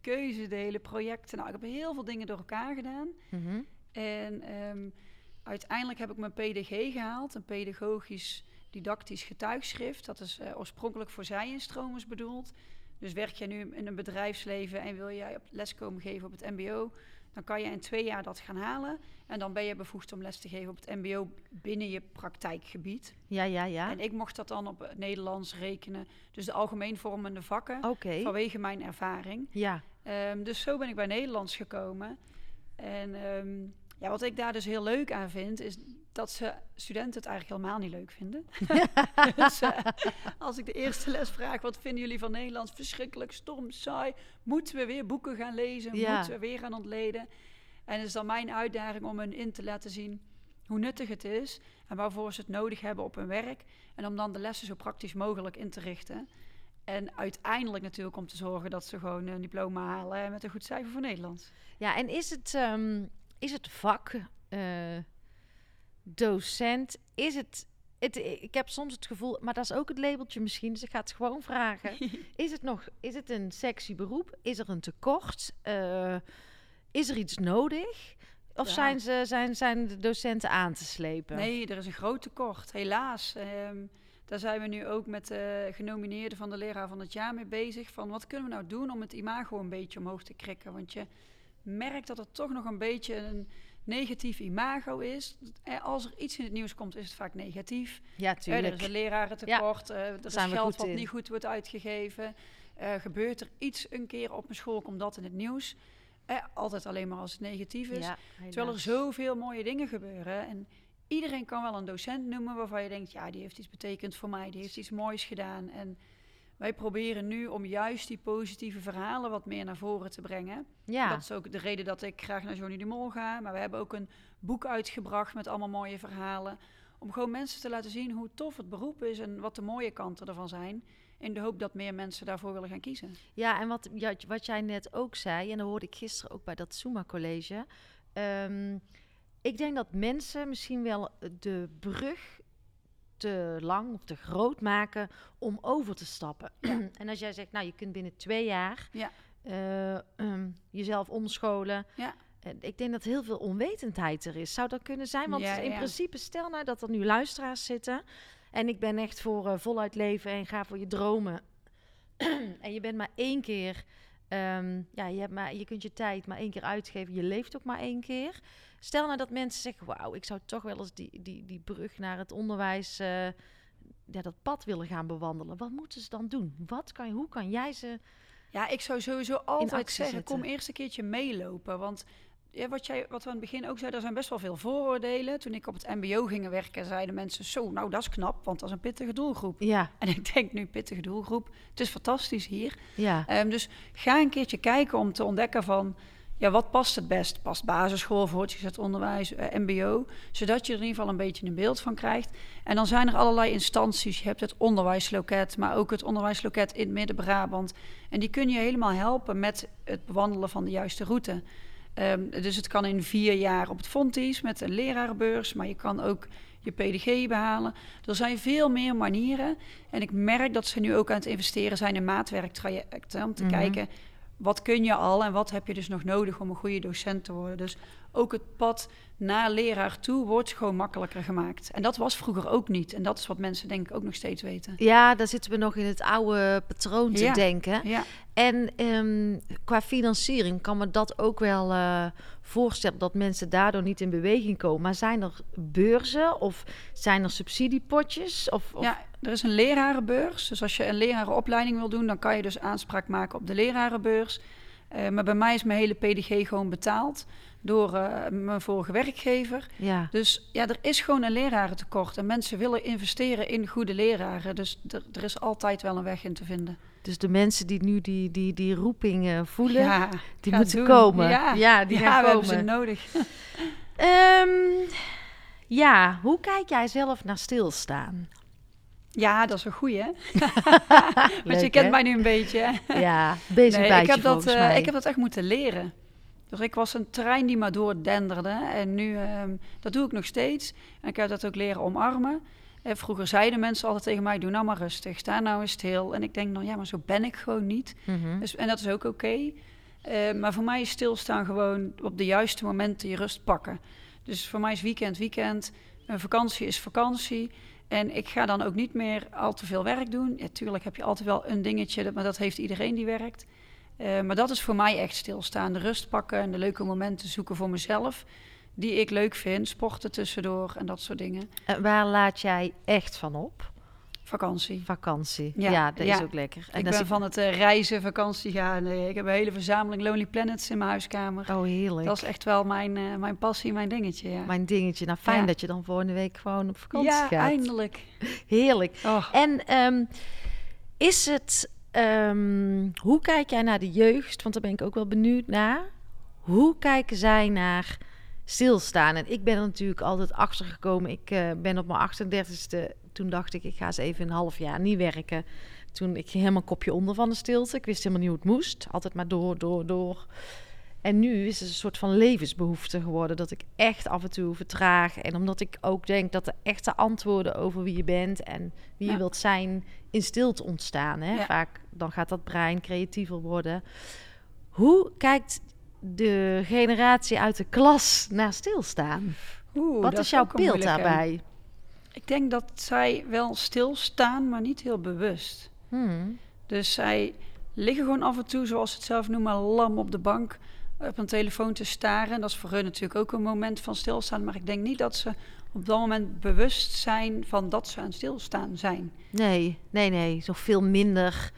keuzedelen, projecten. Nou, ik heb heel veel dingen door elkaar gedaan. Mhm. En ehm, uiteindelijk heb ik mijn PDG gehaald, een pedagogisch didactisch getuigschrift. Dat is uh, oorspronkelijk voor zij-instromers bedoeld. Dus werk je nu in een bedrijfsleven en wil jij les komen geven op het MBO, dan kan je in twee jaar dat gaan halen. En dan ben je bevoegd om les te geven op het MBO binnen je praktijkgebied. Ja, ja, ja. En ik mocht dat dan op Nederlands rekenen. Dus de algemeen vormende vakken. Okay. Vanwege mijn ervaring. Ja. Um, dus zo ben ik bij Nederlands gekomen. En um, ja, wat ik daar dus heel leuk aan vind, is dat ze studenten het eigenlijk helemaal niet leuk vinden. dus, uh, als ik de eerste les vraag, wat vinden jullie van Nederlands? Verschrikkelijk, stom, saai. Moeten we weer boeken gaan lezen? Ja. Moeten we weer gaan ontleden? En het is dan mijn uitdaging om hun in te laten zien hoe nuttig het is en waarvoor ze het nodig hebben op hun werk. En om dan de lessen zo praktisch mogelijk in te richten. En uiteindelijk natuurlijk om te zorgen dat ze gewoon een diploma halen met een goed cijfer voor Nederlands. Ja, en is het, um, is het vak uh, docent, is het, het... Ik heb soms het gevoel, maar dat is ook het labeltje misschien, dus ik ga het gewoon vragen. is het nog, is het een sexy beroep? Is er een tekort? Uh, is er iets nodig? Of zijn, ze, zijn, zijn de docenten aan te slepen? Nee, er is een groot tekort, helaas. Um, daar zijn we nu ook met de genomineerden van de leraar van het jaar mee bezig. Van wat kunnen we nou doen om het imago een beetje omhoog te krikken? Want je merkt dat er toch nog een beetje een negatief imago is. Als er iets in het nieuws komt, is het vaak negatief. Ja, tuurlijk. Er is een lerarentekort, ja, er is geld wat niet goed wordt uitgegeven. Eh, gebeurt er iets een keer op mijn school, komt dat in het nieuws. Eh, altijd alleen maar als het negatief is. Ja, Terwijl er zoveel mooie dingen gebeuren. En iedereen kan wel een docent noemen waarvan je denkt, ja, die heeft iets betekend voor mij, die heeft iets moois gedaan. En wij proberen nu om juist die positieve verhalen wat meer naar voren te brengen. Ja, Dat is ook de reden dat ik graag naar Johnny de Mol ga. Maar we hebben ook een boek uitgebracht met allemaal mooie verhalen. Om gewoon mensen te laten zien hoe tof het beroep is en wat de mooie kanten ervan zijn. In de hoop dat meer mensen daarvoor willen gaan kiezen. ja, en wat, ja, wat jij net ook zei, en dat hoorde ik gisteren ook bij dat Suma-college. ehm, ik denk dat mensen misschien wel de brug te lang of te groot maken om over te stappen. en als jij zegt, nou, je kunt binnen twee jaar Ja. eh, ehm, jezelf omscholen. Ja. En ik denk dat heel veel onwetendheid er is. Zou dat kunnen zijn? Want Ja, in ja. principe, stel nou dat er nu luisteraars zitten. En ik ben echt voor eh, voluit leven en ga voor je dromen. en je bent maar één keer. ehm, ja, je, hebt maar, je kunt je tijd maar één keer uitgeven. Je leeft ook maar één keer. Stel nou dat mensen zeggen: Wauw, ik zou toch wel eens die, die, die brug naar het onderwijs. eh, ja, dat pad willen gaan bewandelen. Wat moeten ze dan doen? Wat kan, je- hoe kan jij ze. Ja, ik zou sowieso altijd zeggen, zetten. kom eerst een keertje meelopen. Want ja, wat, jij, wat we aan het begin ook zeiden, er zijn best wel veel vooroordelen. Toen ik op het mbo ging werken, zeiden mensen, zo, nou dat is knap, want dat is een pittige doelgroep. Ja, En ik denk nu, pittige doelgroep, het is fantastisch hier. ja. Ehm, dus ga een keertje kijken om te ontdekken van, ja, wat past het best? Past basisschool, voortgezet onderwijs, eh, mbo? Zodat je er in ieder geval een beetje een beeld van krijgt. En dan zijn er allerlei instanties. Je hebt het onderwijsloket, maar ook het onderwijsloket in Midden-Brabant. En die kun je helemaal helpen met het bewandelen van de juiste route. Ehm, dus het kan in vier jaar op het Fonties met een lerarenbeurs, maar je kan ook je PDG behalen. Er zijn veel meer manieren. En ik merk dat ze nu ook aan het investeren zijn in maatwerktrajecten om te Mhm. kijken wat kun je al en wat heb je dus nog nodig om een goede docent te worden. Dus ook het pad naar leraar toe wordt gewoon makkelijker gemaakt. En dat was vroeger ook niet. En dat is wat mensen denk ik ook nog steeds weten. Ja, daar zitten we nog in het oude patroon te Ja. denken. Ja, En ehm, qua financiering kan me dat ook wel eh, voorstellen dat mensen daardoor niet in beweging komen. Maar zijn er beurzen of zijn er subsidiepotjes? Of, of... ja, er is een lerarenbeurs. Dus als je een lerarenopleiding wil doen, dan kan je dus aanspraak maken op de lerarenbeurs. Eh, maar bij mij is mijn hele PDG gewoon betaald door eh, mijn vorige werkgever. ja. Dus ja, er is gewoon een lerarentekort. En mensen willen investeren in goede leraren. Dus er, is altijd wel een weg in te vinden. Dus de mensen die nu die, die, die roeping voelen, Ja, die moeten doen. komen. Ja, die gaan we komen. hebben ze nodig. Ehm, ja, hoe kijk jij zelf naar stilstaan? Ja, dat is een goeie, hè? Want Leuk, je kent hè? mij nu een beetje, hè? Ja, bezig Nee, ik heb, dat, eh, ik heb dat echt moeten leren. Dus ik was een trein die maar doordenderde. En nu, ehm, dat doe ik nog steeds. En ik heb dat ook leren omarmen. Eh, vroeger zeiden mensen altijd tegen mij, doe nou maar rustig. Sta nou eens stil. En ik denk dan, ja, maar zo ben ik gewoon niet. Mhm. Dus, en dat is ook oké. Eh, maar voor mij is stilstaan gewoon op de juiste momenten je rust pakken. Dus voor mij is weekend weekend. Een vakantie is vakantie. En ik ga dan ook niet meer al te veel werk doen. Ja, tuurlijk heb je altijd wel een dingetje, maar dat heeft iedereen die werkt. Eh, maar dat is voor mij echt stilstaan. De rust pakken en de leuke momenten zoeken voor mezelf. Die ik leuk vind. Sporten tussendoor en dat soort dingen. En waar laat jij echt van op? Vakantie. Vakantie. Ja, Ja, dat ja. is ook lekker. En ik ben van het eh, reizen, vakantie gaan. Nee, ik heb een hele verzameling Lonely Planets in mijn huiskamer. Oh, heerlijk. Dat is echt wel mijn, eh, mijn passie, mijn dingetje. Ja, Mijn dingetje. Nou, fijn Ja. dat je dan volgende week gewoon op vakantie ja gaat. eindelijk. Heerlijk. Oh, En ehm, is het... ehm, hoe kijk jij naar de jeugd? Want daar ben ik ook wel benieuwd naar. Hoe kijken zij naar stilstaan? En ik ben er natuurlijk altijd achter gekomen. Ik eh, ben op mijn 38ste... Toen dacht ik, ik ga eens even een half jaar niet werken. Toen ik ging helemaal kopje onder van de stilte. Ik wist helemaal niet hoe het moest. Altijd maar door, door, door. En nu is het een soort van levensbehoefte geworden. Dat ik echt af en toe vertraag. En omdat ik ook denk dat de echte antwoorden over wie je bent en wie je wilt zijn in stilte ontstaan. Hè? Ja. Vaak dan gaat dat brein creatiever worden. Hoe kijkt de generatie uit de klas naar stilstaan? oeh, Wat is jouw beeld daarbij? Ik denk dat zij wel stilstaan, maar niet heel bewust. Hmm. Dus zij liggen gewoon af en toe, zoals ze het zelf noemen, lam op de bank op een telefoon te staren. Dat is voor hun natuurlijk ook een moment van stilstaan. Maar ik denk niet dat ze op dat moment bewust zijn van dat ze aan stilstaan zijn. Nee, nee, nee. Zo veel minder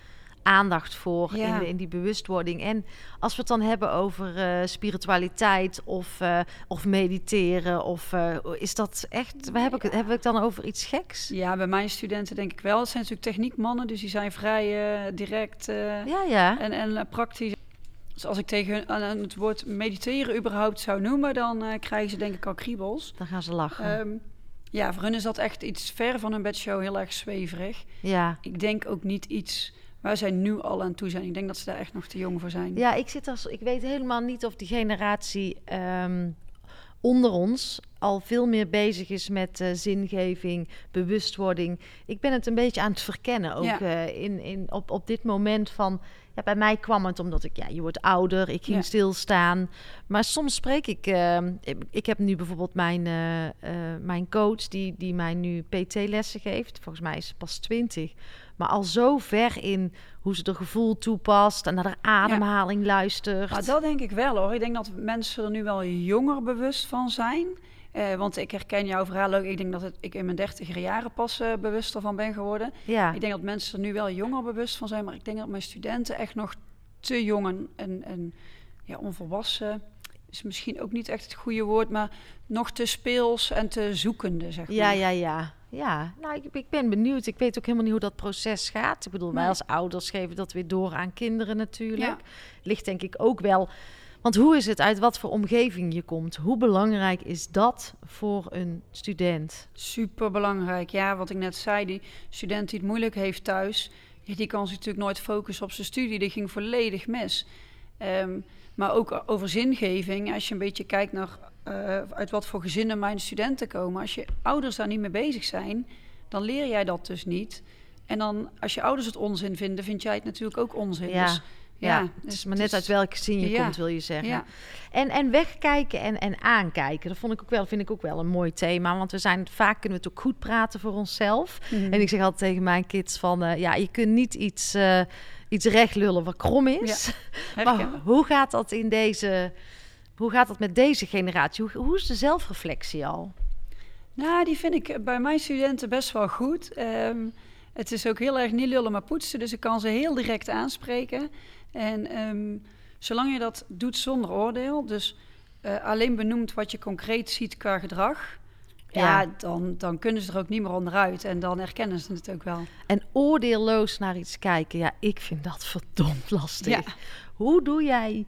aandacht voor Ja. in, in die bewustwording. En als we het dan hebben over eh, spiritualiteit of, eh, of mediteren, of eh, is dat echt, hebben, ik- we het dan over iets geks? Ja, bij mijn studenten denk ik wel. Het zijn natuurlijk techniekmannen, dus die zijn vrij direct Ja, ja. en, en praktisch. Dus als ik tegen hun aan het woord mediteren überhaupt zou noemen, dan eh, krijgen ze denk ik al kriebels. Dan gaan ze lachen. Ehm, ja, voor hun is dat echt iets ver van een bedshow, heel erg zweverig. ja. Ik denk ook niet iets waar zij nu al aan toe zijn. Ik denk dat ze daar echt nog te jong voor zijn. Ja, ik zit als ik weet helemaal niet of die generatie ehm, onder ons al veel meer bezig is met eh, zingeving, bewustwording. Ik ben het een beetje aan het verkennen ook Ja. eh, in, in, op, op dit moment van. Ja, bij mij kwam het omdat ik, ja, je wordt ouder, ik ging Ja. stilstaan. Maar soms spreek ik, ehm, ik, ik heb nu bijvoorbeeld mijn, eh, mijn coach die, die mij nu PT-lessen geeft. Volgens mij is ze pas 20. Maar al zo ver in hoe ze er gevoel toepast en naar de ademhaling luistert. Maar dat denk ik wel hoor. Ik denk dat mensen er nu wel jonger bewust van zijn. Eh, want ik herken jouw verhaal ook. Ik denk dat het, ik in mijn dertiger jaren pas eh, bewust ervan ben geworden. ja. Ik denk dat mensen er nu wel jonger bewust van zijn. Maar ik denk dat mijn studenten echt nog te jong en, en, en ja, onvolwassen... is misschien ook niet echt het goede woord... maar nog te speels en te zoekende, zeg maar. Ja, ja, ja. Ja, nou, ik, ik ben benieuwd. Ik weet ook helemaal niet hoe dat proces gaat. Ik bedoel, wij als ouders geven dat weer door aan kinderen natuurlijk. Ja. Ligt denk ik ook wel... Want hoe is het uit wat voor omgeving je komt? Hoe belangrijk is dat voor een student? Super belangrijk. Ja, wat ik net zei, die student die het moeilijk heeft thuis, die kan zich natuurlijk nooit focussen op zijn studie. Die ging volledig mis. Ehm, maar ook over zingeving, als je een beetje kijkt naar eh, uit wat voor gezinnen mijn studenten komen. Als je ouders daar niet mee bezig zijn, dan leer jij dat dus niet. En dan, als je ouders het onzin vinden, vind jij het natuurlijk ook onzin. Ja, Dus, Ja, ja, het dus is maar net uit welk gezin je Ja. komt, wil je zeggen. Ja, En, en wegkijken en, en aankijken, dat vond ik ook wel, vind ik ook wel een mooi thema. Want we zijn vaak kunnen we het ook goed praten voor onszelf. Mhm. En ik zeg altijd tegen mijn kids van, eh, ja, je kunt niet iets, eh, iets recht lullen wat krom is. Maar hoe gaat dat in deze, hoe gaat dat met deze generatie? Hoe, hoe is de zelfreflectie al? Nou, die vind ik bij mijn studenten best wel goed. Ehm, het is ook heel erg niet lullen, maar poetsen. Dus ik kan ze heel direct aanspreken. En ehm, zolang je dat doet zonder oordeel, dus eh, alleen benoemt wat je concreet ziet qua gedrag, ja, Ja. dan, dan kunnen ze er ook niet meer onderuit. En dan herkennen ze het ook wel. En oordeelloos naar iets kijken, ja, ik vind dat verdomd lastig. Ja. Hoe doe jij,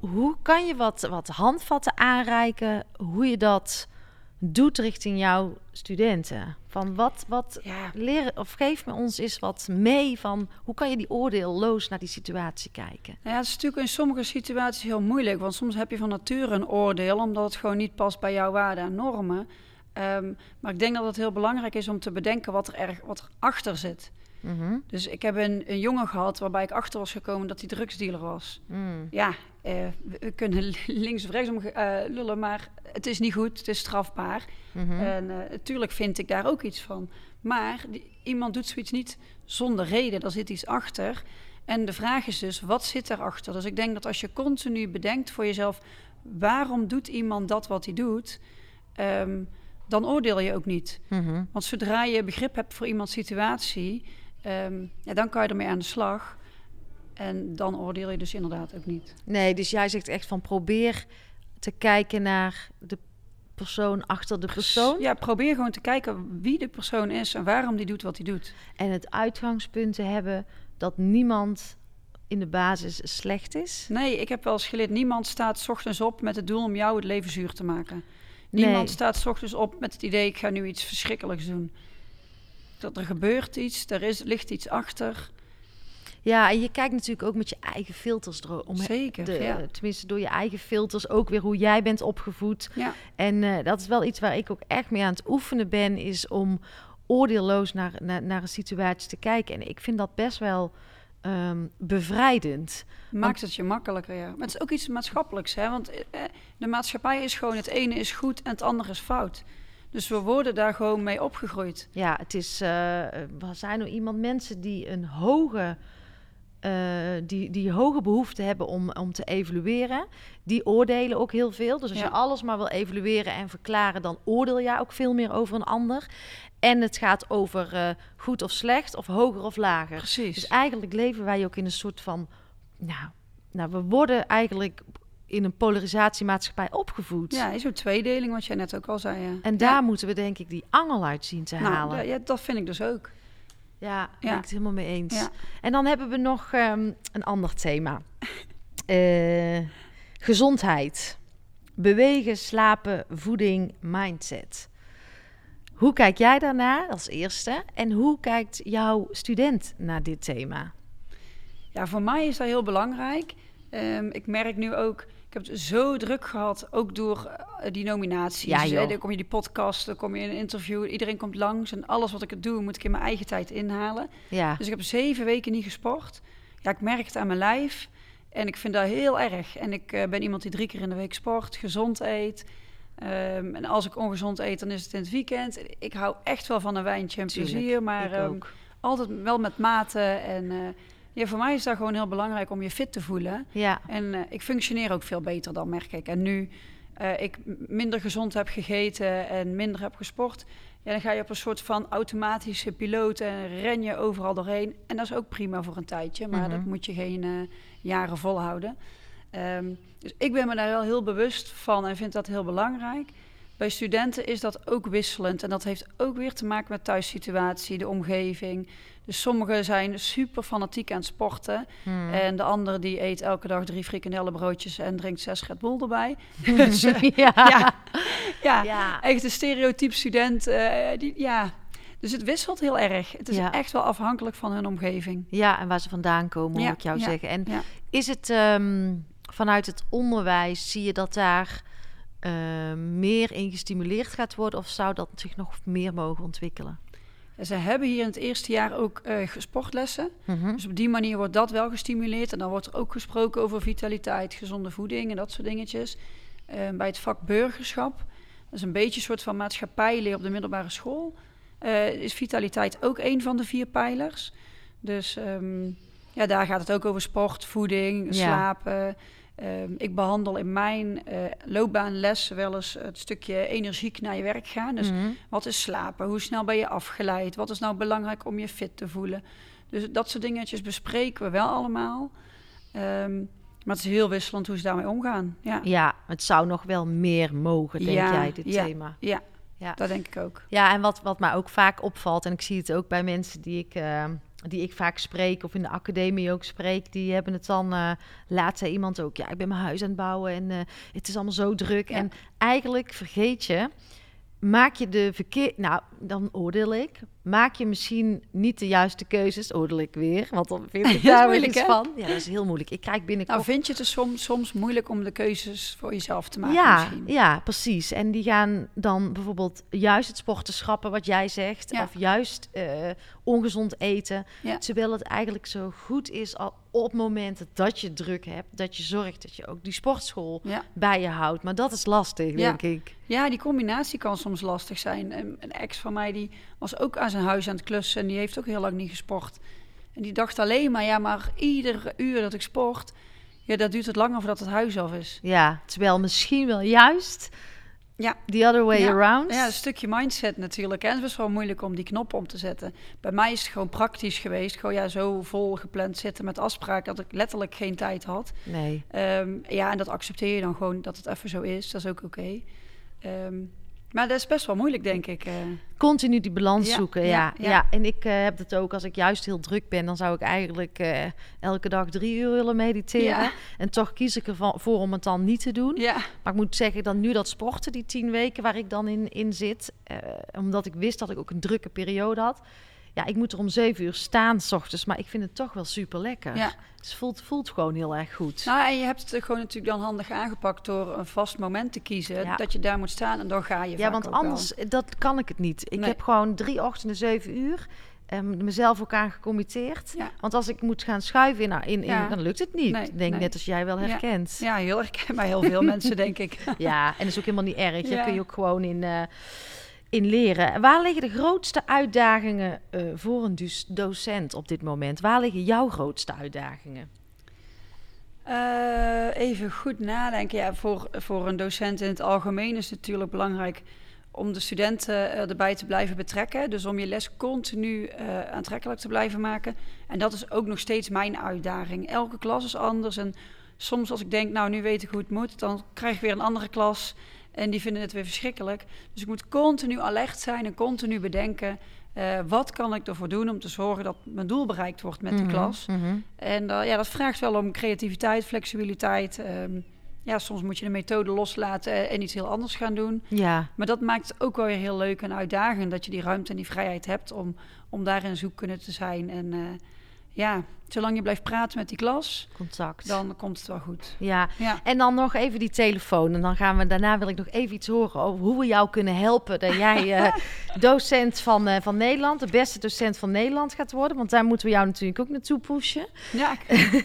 hoe kan je wat, wat handvatten aanreiken, hoe je dat doet richting jouw studenten? Van wat, wat Ja, leren, of geef me ons eens wat mee van hoe kan je die oordeelloos naar die situatie kijken? Nou ja, het is natuurlijk in sommige situaties heel moeilijk. Want soms heb je van nature een oordeel, omdat het gewoon niet past bij jouw waarden en normen. Ehm, maar ik denk dat het heel belangrijk is om te bedenken wat er, erg, wat er achter zit. Mhm. Dus ik heb een, een jongen gehad waarbij ik achter was gekomen dat hij drugsdealer was. Mm. Ja, eh, we, we kunnen links of rechts om eh, lullen, maar het is niet goed, het is strafbaar. Mhm. En eh, natuurlijk vind ik daar ook iets van. Maar die- iemand doet zoiets niet zonder reden, daar zit iets achter. En de vraag is dus, wat zit daarachter? Dus ik denk dat als je continu bedenkt voor jezelf, waarom doet iemand dat wat hij doet, Ehm, dan oordeel je ook niet. Mhm. Want zodra je begrip hebt voor iemands situatie, ehm, ja, dan kan je ermee aan de slag. En dan oordeel je dus inderdaad ook niet. Nee, dus jij zegt echt van probeer te kijken naar de persoon achter de persoon. Ja, probeer gewoon te kijken wie de persoon is en waarom die doet wat hij doet. En het uitgangspunt te hebben dat niemand in de basis slecht is. Nee, ik heb wel eens geleerd, niemand staat 's ochtends op met het doel om jou het leven zuur te maken. Niemand Nee. staat 's ochtends op met het idee, ik ga nu iets verschrikkelijks doen. Dat er gebeurt iets, er is, ligt iets achter. Ja, en je kijkt natuurlijk ook met je eigen filters erom. Zeker, De, ja. Tenminste, door je eigen filters ook weer hoe jij bent opgevoed. ja. En eh, dat is wel iets waar ik ook echt mee aan het oefenen ben, is om oordeelloos naar, naar, naar een situatie te kijken. En ik vind dat best wel ehm, bevrijdend. Maakt het je makkelijker, ja. Maar het is ook iets maatschappelijks, hè. Want eh, eh, de maatschappij is gewoon, het ene is goed en het andere is fout. Dus we worden daar gewoon mee opgegroeid. Ja, het is, eh, er zijn er iemand, mensen die een hoge eh, die, die hoge behoefte hebben om, om te evalueren, die oordelen ook heel veel. Dus als Ja. je alles maar wil evalueren en verklaren, dan oordeel je ook veel meer over een ander. En het gaat over eh, goed of slecht, of hoger of lager. Precies. Dus eigenlijk leven wij ook in een soort van. Nou, nou we worden eigenlijk in een polarisatiemaatschappij opgevoed. Ja, zo'n tweedeling, wat jij net ook al zei. Ja. En daar moeten we denk ik die angel uit zien te nou, halen. ja, dat vind ik dus ook. Ja, daar ben ik het helemaal mee eens. En dan hebben we nog ehm, een ander thema. Eh, gezondheid. Bewegen, slapen, voeding, mindset. Hoe kijk jij daarnaar als eerste? En hoe kijkt jouw student naar dit thema? Ja, voor mij is dat heel belangrijk. Ehm, ik merk nu ook, ik heb het zo druk gehad, ook door eh, die nominaties. Ja, Dus, joh. eh, dan kom je die podcast, dan kom je in een interview, iedereen komt langs en alles wat ik het doe, moet ik in mijn eigen tijd inhalen. Ja, Dus ik heb zeven weken niet gesport. Ja, ik merk het aan mijn lijf en ik vind dat heel erg. En ik eh, ben iemand die drie keer in de week sport, gezond eet. Ehm, en als ik ongezond eet, dan is het in het weekend. Ik hou echt wel van een wijntje en Tuurlijk, plezier, maar ehm, altijd wel met mate. En ja, voor mij is dat gewoon heel belangrijk om je fit te voelen. Ja, En eh, ik functioneer ook veel beter dan, merk ik. En nu eh, ik minder gezond heb gegeten en minder heb gesport... Ja, dan ga je op een soort van automatische piloot en ren je overal doorheen. En dat is ook prima voor een tijdje, maar Mhm. dat moet je geen eh, jaren volhouden. Ehm, dus ik ben me daar wel heel bewust van en vind dat heel belangrijk. Bij studenten is dat ook wisselend. En dat heeft ook weer te maken met thuissituatie, de omgeving. Dus sommigen zijn super fanatiek aan het sporten. Hmm. En de andere die eet elke dag drie frikandellenbroodjes en drinkt zes Red Bull erbij. Dus, eh, ja. ja, ja, Ja. echt een stereotype student. eh, die, ja. Dus het wisselt heel erg. Het is Ja. echt wel afhankelijk van hun omgeving. Ja, en waar ze vandaan komen, Ja, hoor ik jou ja, zeggen. En ja. is het ehm, vanuit het onderwijs, zie je dat daar eh, meer in gestimuleerd gaat worden? Of zou dat zich nog meer mogen ontwikkelen? En Ze hebben hier in het eerste jaar ook eh, sportlessen. Mhm. Dus op die manier wordt dat wel gestimuleerd. En dan wordt er ook gesproken over vitaliteit, gezonde voeding en dat soort dingetjes. Eh, bij het vak burgerschap, dat is een beetje een soort van maatschappijleer op de middelbare school. eh, is vitaliteit ook een van de vier pijlers. Dus ehm, ja, daar gaat het ook over sport, voeding, Ja. slapen. Ehm, ik behandel in mijn eh, loopbaanles wel eens het stukje energiek naar je werk gaan. Dus Mhm. wat is slapen? Hoe snel ben je afgeleid? Wat is nou belangrijk om je fit te voelen? Dus dat soort dingetjes bespreken we wel allemaal. Ehm, maar het is heel wisselend hoe ze daarmee omgaan. Ja, Ja, het zou nog wel meer mogen, denk Ja, jij, dit ja. thema. ja, Ja. dat denk ik ook. Ja, en wat, wat mij ook vaak opvalt, en ik zie het ook bij mensen die ik, eh, die ik vaak spreek, of in de academie ook spreek, die hebben het dan, eh laat zei iemand ook, ja, ik ben mijn huis aan het bouwen en eh, het is allemaal zo druk. Ja. En eigenlijk vergeet je, maak je de verkeer, nou, dan oordeel ik, maak je misschien niet de juiste keuzes, oordeel ik weer, want dan vind ik daar moeilijk, iets van. Ja, dat is heel moeilijk. Ik krijg binnenkort Nou, vind je het soms, soms moeilijk om de keuzes voor jezelf te maken ja, misschien? ja, precies. En die gaan dan bijvoorbeeld juist het sporten schrappen, wat jij zegt. Ja. Of juist eh, ongezond eten. Ja. Terwijl het eigenlijk zo goed is al op momenten dat je druk hebt. Dat je zorgt dat je ook die sportschool Ja. bij je houdt. Maar dat is lastig, Ja. denk ik. Ja, die combinatie kan soms lastig zijn. Een, een ex van mij die was ook aan zijn huis aan het klussen en die heeft ook heel lang niet gesport. En die dacht alleen maar, ja, maar ieder uur dat ik sport, ja, dat duurt het langer voordat het huis af is. Ja, terwijl misschien wel juist Ja. the other way Ja. around. Ja, een stukje mindset natuurlijk. hè. Het is best wel moeilijk om die knop om te zetten. Bij mij is het gewoon praktisch geweest. Gewoon ja, zo vol gepland zitten met afspraken dat ik letterlijk geen tijd had. Nee. Ehm, ja, en dat accepteer je dan gewoon dat het even zo is. Dat is ook oké. Ehm, maar dat is best wel moeilijk, denk ik. eh. Continu die balans Ja, zoeken, ja, ja. ja. ja. En ik eh, heb het ook, als ik juist heel druk ben, dan zou ik eigenlijk eh, elke dag drie uur willen mediteren. En toch kies ik ervoor om het dan niet te doen. ja, Maar ik moet zeggen, dan nu dat sporten, die tien weken waar ik dan in, in zit, omdat ik wist dat ik ook een drukke periode had. Ja, ik moet er om zeven uur staan s ochtends, maar ik vind het toch wel super lekker. ja. Het voelt, voelt gewoon heel erg goed. Nou, en je hebt het gewoon natuurlijk dan handig aangepakt door een vast moment te kiezen. Ja. Dat je daar moet staan en dan ga je ja, want anders, dat kan ik het niet. Ik Nee. heb gewoon drie ochtenden, zeven uur. ehm, mezelf ook aan gecommitteerd. Ja. Want als ik moet gaan schuiven, in, in, in, Ja. dan lukt het niet. Nee, denk nee. net als jij wel herkent. Ja, heel erg bij heel veel mensen, denk ik. Ja, en dat is ook helemaal niet erg. Je kun je ook gewoon in, eh, in leren. Waar liggen de grootste uitdagingen eh, voor een dus docent op dit moment? Waar liggen jouw grootste uitdagingen? Uh, even goed nadenken. Ja, voor, voor een docent in het algemeen is het natuurlijk belangrijk om de studenten erbij te blijven betrekken. Dus om je les continu aantrekkelijk te blijven maken. En dat is ook nog steeds mijn uitdaging. Elke klas is anders. En soms als ik denk, nou nu weet ik hoe het moet, dan krijg ik weer een andere klas. En die vinden het weer verschrikkelijk. Dus ik moet continu alert zijn en continu bedenken. Uh, wat kan ik ervoor doen om te zorgen dat mijn doel bereikt wordt met mm -hmm, de klas? Mm -hmm. En uh, ja, dat vraagt wel om creativiteit, flexibiliteit. Um, ja, soms moet je de methode loslaten en iets heel anders gaan doen. Ja. Maar dat maakt het ook wel weer heel leuk en uitdagend dat je die ruimte en die vrijheid hebt om, om daarin zoek kunnen te zijn. En uh, ja, zolang je blijft praten met die klas, contact, dan komt het wel goed. Ja. ja. en dan nog even die telefoon. En dan gaan we daarna wil ik nog even iets horen over hoe we jou kunnen helpen. Dat jij uh, docent van, uh, van Nederland, de beste docent van Nederland gaat worden. Want daar moeten we jou natuurlijk ook naartoe pushen. Ja.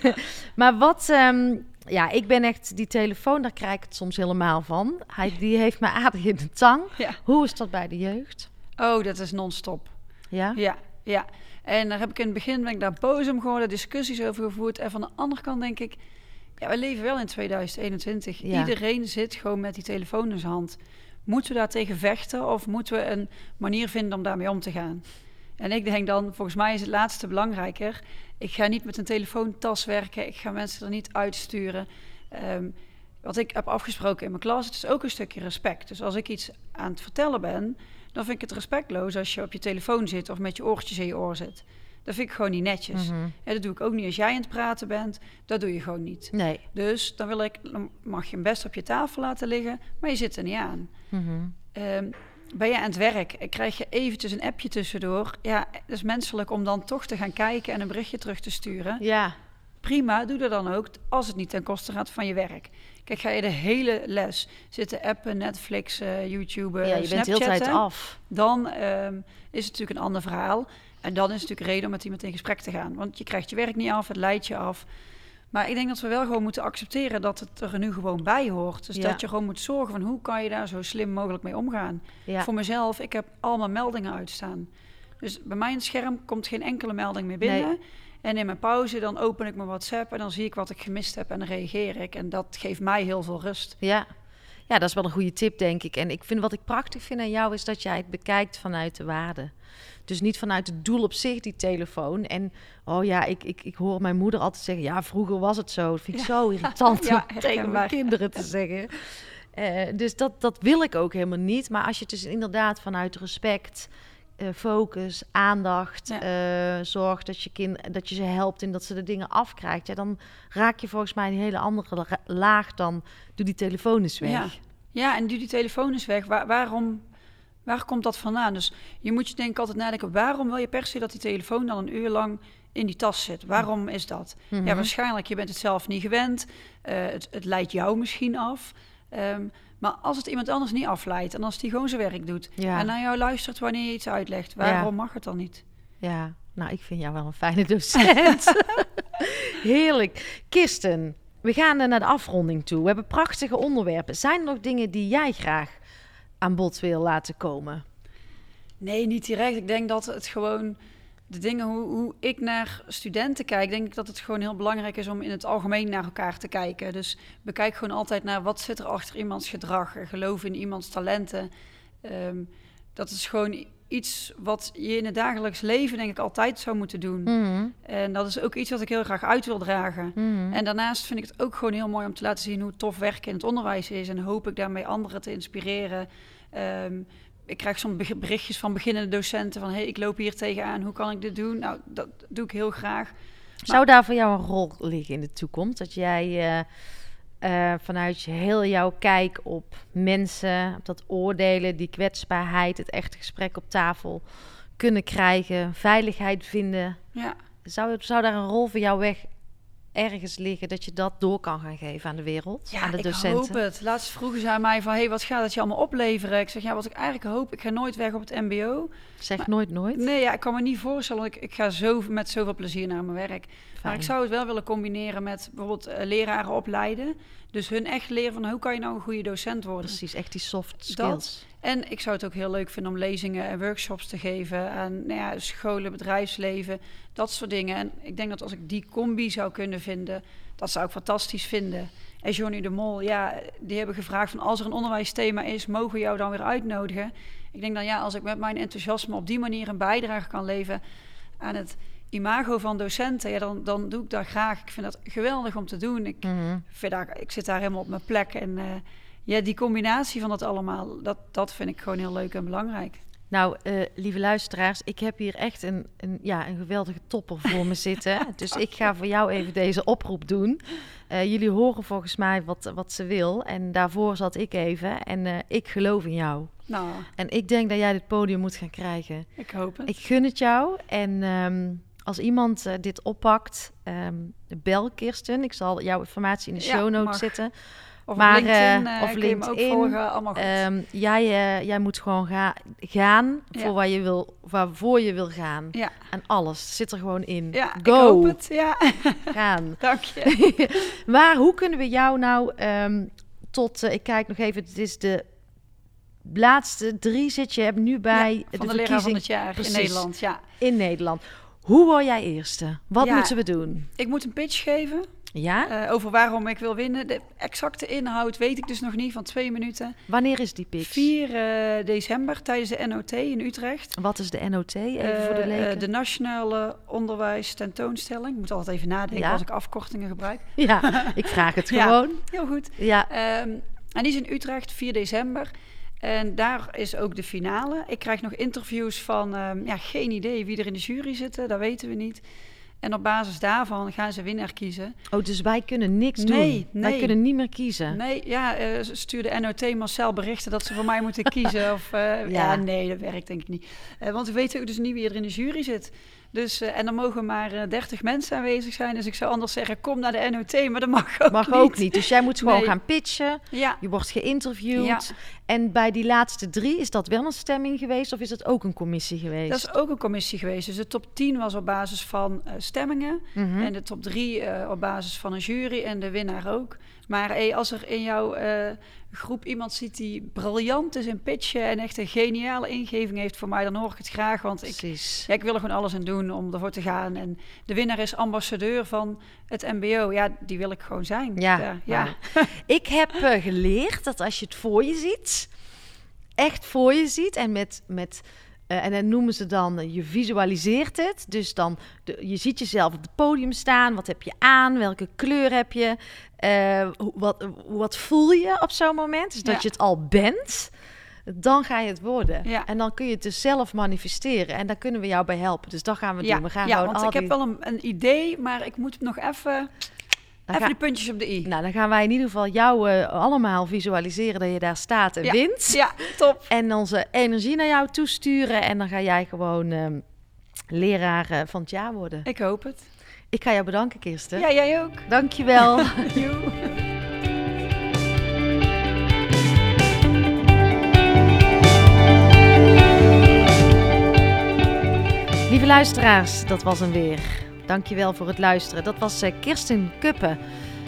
maar wat. Um, ja, ik ben echt die telefoon, daar krijg ik het soms helemaal van. Hij, die heeft me aardig in de tang. Ja. Hoe is dat bij de jeugd? Oh, dat is non-stop. Ja? Ja, ja. En daar heb ik in het begin ben ik daar boos om geworden, discussies over gevoerd. En van de andere kant denk ik, ja, we leven wel in 2021. Ja. Iedereen zit gewoon met die telefoon in zijn hand. Moeten we daar tegen vechten of moeten we een manier vinden om daarmee om te gaan? En ik denk dan, volgens mij is het laatste belangrijker. Ik ga niet met een telefoontas werken. Ik ga mensen er niet uitsturen. Um, wat ik heb afgesproken in mijn klas, het is ook een stukje respect. Dus als ik iets aan het vertellen ben, dan vind ik het respectloos als je op je telefoon zit of met je oortjes in je oor zit. Dat vind ik gewoon niet netjes. Ja, dat doe ik ook niet als jij aan het praten bent. Dat doe je gewoon niet. Nee. Dus dan, wil ik, dan mag je hem best op je tafel laten liggen, maar je zit er niet aan. Mhm. Um, ben je aan het werk en krijg je eventjes een appje tussendoor. Ja, het is menselijk om dan toch te gaan kijken en een berichtje terug te sturen. Ja. Prima, doe dat dan ook, als het niet ten koste gaat van je werk. Kijk, ga je de hele les zitten appen, Netflix, uh, YouTube, ja, je bent de hele tijd af. Dan um, is het natuurlijk een ander verhaal. En dan is het natuurlijk reden om met iemand in gesprek te gaan. Want je krijgt je werk niet af, het leidt je af. Maar ik denk dat we wel gewoon moeten accepteren dat het er nu gewoon bij hoort. Dus Ja. dat je gewoon moet zorgen van hoe kan je daar zo slim mogelijk mee omgaan. Ja. Voor mezelf, ik heb allemaal meldingen uitstaan. Dus bij mijn scherm komt geen enkele melding meer binnen. Nee. En in mijn pauze dan open ik mijn WhatsApp en dan zie ik wat ik gemist heb en dan reageer ik. En dat geeft mij heel veel rust. Ja. ja, dat is wel een goede tip, denk ik. En ik vind wat ik prachtig vind aan jou is dat jij het bekijkt vanuit de waarde. Dus niet vanuit het doel op zich, die telefoon. En oh ja, ik, ik, ik hoor mijn moeder altijd zeggen: ja, vroeger was het zo. Dat vind ik Ja. zo irritant Ja, om tegen mijn kinderen te zeggen. Eh, dus dat, dat wil ik ook helemaal niet. Maar als je het dus inderdaad vanuit respect, eh, focus, aandacht, Ja. eh, zorgt dat je, kind, dat je ze helpt in dat ze de dingen afkrijgt, ja, dan raak je volgens mij een hele andere la- laag dan doe die telefoon eens weg. Ja. Ja, en doe die telefoon eens weg. Waar, waarom, waar komt dat vandaan? Dus je moet je denk ik altijd nadenken, waarom wil je per se dat die telefoon dan een uur lang in die tas zit? Waarom is dat? Mhm. Ja, waarschijnlijk, je bent het zelf niet gewend. Eh, het, het leidt jou misschien af. Ehm, maar als het iemand anders niet afleidt en als die gewoon zijn werk doet Ja. en naar jou luistert wanneer je iets uitlegt, waarom mag het dan niet? Ja, nou, ik vind jou wel een fijne docent. Heerlijk. Kirsten, we gaan naar de afronding toe. We hebben prachtige onderwerpen. Zijn er nog dingen die jij graag aan bod wil laten komen? Nee, niet direct. Ik denk dat het gewoon de dingen hoe, hoe ik naar studenten kijk, denk ik dat het gewoon heel belangrijk is om in het algemeen naar elkaar te kijken. Dus bekijk gewoon altijd naar wat zit er achter iemands gedrag, geloof in iemands talenten. Ehm, dat is gewoon iets wat je in het dagelijks leven denk ik altijd zou moeten doen. Mhm, En dat is ook iets wat ik heel graag uit wil dragen. mhm. En daarnaast vind ik het ook gewoon heel mooi om te laten zien hoe tof werken in het onderwijs is. En hoop ik daarmee anderen te inspireren. Ehm, ik krijg soms berichtjes van beginnende docenten van... hé, hey, ik loop hier tegenaan, hoe kan ik dit doen? Nou, dat doe ik heel graag. Zou daar voor jou een rol liggen in de toekomst? Dat jij eh, eh, vanuit heel jouw kijk op mensen, op dat oordelen, die kwetsbaarheid, het echte gesprek op tafel kunnen krijgen, veiligheid vinden. Ja, Zou, zou daar een rol voor jou weg ergens liggen dat je dat door kan gaan geven aan de wereld, ja aan de ik docenten? hoop het. Laatst vroegen ze aan mij van... hé, hey, wat gaat het je allemaal opleveren? Ik zeg, ja, wat ik eigenlijk hoop... ik ga nooit weg op het mbo. Zeg Maar- nooit nooit. Nee, ja, ik kan me niet voorstellen... want ik, ik ga zo, met zoveel plezier naar mijn werk. Maar ik zou het wel willen combineren met bijvoorbeeld eh, leraren opleiden. Dus hun echt leren van hoe kan je nou een goede docent worden. Precies, echt die soft Dat. En ik zou het ook heel leuk vinden om lezingen en workshops te geven aan nou ja, scholen, bedrijfsleven, dat soort dingen. En ik denk dat als ik die combi zou kunnen vinden, dat zou ik fantastisch vinden. En Johnny de Mol, ja, die hebben gevraagd van als er een onderwijsthema is, mogen we jou dan weer uitnodigen? Ik denk dan ja, als ik met mijn enthousiasme op die manier een bijdrage kan leveren aan het imago van docenten, ja, dan, dan doe ik dat graag. Ik vind dat geweldig om te doen. Ik, Mhm. vind daar, ik zit daar helemaal op mijn plek. En eh, ja, die combinatie van dat allemaal, dat, dat vind ik gewoon heel leuk en belangrijk. Nou, eh, lieve luisteraars, ik heb hier echt een, een, ja, een geweldige topper voor me zitten. Dus ik ga voor jou even deze oproep doen. Eh, jullie horen volgens mij wat, wat ze wil. En daarvoor zat ik even. En eh, ik geloof in jou. Nou, En ik denk dat jij dit podium moet gaan krijgen. ik hoop het. Ik gun het jou. En ehm, als iemand dit oppakt, ehm, bel Kirsten. Ik zal jouw informatie in de show notes zetten. Of maar, LinkedIn, eh, eh, of me ook LinkedIn, volgen, allemaal goed. Ehm, jij, eh, jij moet gewoon ga gaan Ja. voor waar je wil, waarvoor je wil gaan. ja, En alles zit er gewoon in. ja ik Go, hoop het. Ja, gaan. dank je. maar hoe kunnen we jou nou ehm, tot, ik kijk nog even, het is de laatste drie zit je hebt nu bij Van de, de, leraar van het jaar Precies. in Nederland, ja. in Nederland. Hoe word jij eerste? Wat moeten we doen? Ik moet een pitch geven Ja? eh, over waarom ik wil winnen. De exacte inhoud weet ik dus nog niet, van twee minuten. Wanneer is die pitch? 4 eh, december tijdens de NOT in Utrecht. Wat is de NOT? Even voor de Eh, leken. de Nationale Onderwijs Tentoonstelling. Ik moet altijd even nadenken Ja. als ik afkortingen gebruik. Ja, ik vraag het Ja. gewoon. Heel goed. Ja, Ehm, en die is in Utrecht, 4 december. En daar is ook de finale. Ik krijg nog interviews van, ehm, ja, geen idee wie er in de jury zitten, dat weten we niet. En op basis daarvan gaan ze winnaar kiezen. oh, dus wij kunnen niks Nee, doen. Wij nee. kunnen niet meer kiezen. Nee, ja, ze stuurde NOT Marcel berichten dat ze voor mij moeten kiezen. Of, eh, ja. Ja. nee, dat werkt denk ik niet. Eh, want we weten ook dus niet wie er in de jury zit. Dus, eh, en dan mogen maar eh, 30 mensen aanwezig zijn. Dus ik zou anders zeggen, kom naar de NOT, maar dat mag ook Mag niet. ook niet. Dus jij moet gewoon Nee. gaan pitchen. Ja, Je wordt geïnterviewd. Ja. En bij die laatste drie, is dat wel een stemming geweest of is het ook een commissie geweest? dat is ook een commissie geweest. Dus de top 10 was op basis van eh, stemmingen. Mhm. En de top 3 eh, op basis van een jury en de winnaar ook. Maar hey, als er in jouw eh, groep iemand ziet die briljant is in pitchen en echt een geniale ingeving heeft voor mij, dan hoor ik het graag. Want ik, ja, ik wil er gewoon alles aan doen om ervoor te gaan. En de winnaar is ambassadeur van het MBO. Ja, die wil ik gewoon zijn. Ja, ja. Ik heb eh, geleerd dat als je het voor je ziet, echt voor je ziet en met, met eh, en dan noemen ze dan, je visualiseert het. Dus dan, de, je ziet jezelf op het podium staan. Wat heb je aan? Welke kleur heb je? Hoe- wat, wat voel je op zo'n moment? Dus dat je het al bent. Dan ga je het worden. Ja. En dan kun je het dus zelf manifesteren. En daar kunnen we jou bij helpen. Dus dat gaan we Ja, doen. We gaan ja want ik heb wel een, een idee, maar ik moet nog even, dan even ga- die puntjes op de i. Nou, dan gaan wij in ieder geval jou eh, allemaal visualiseren dat je daar staat en Ja. wint. Ja, top. En onze energie naar jou toesturen. En dan ga jij gewoon ehm, leraar eh, van het jaar worden. Ik hoop het. Ik ga jou bedanken, Kirsten. Ja, jij ook. Dankjewel. Joe. Lieve luisteraars, dat was hem weer. Dankjewel voor het luisteren. Dat was eh, Kirsten Kuppen.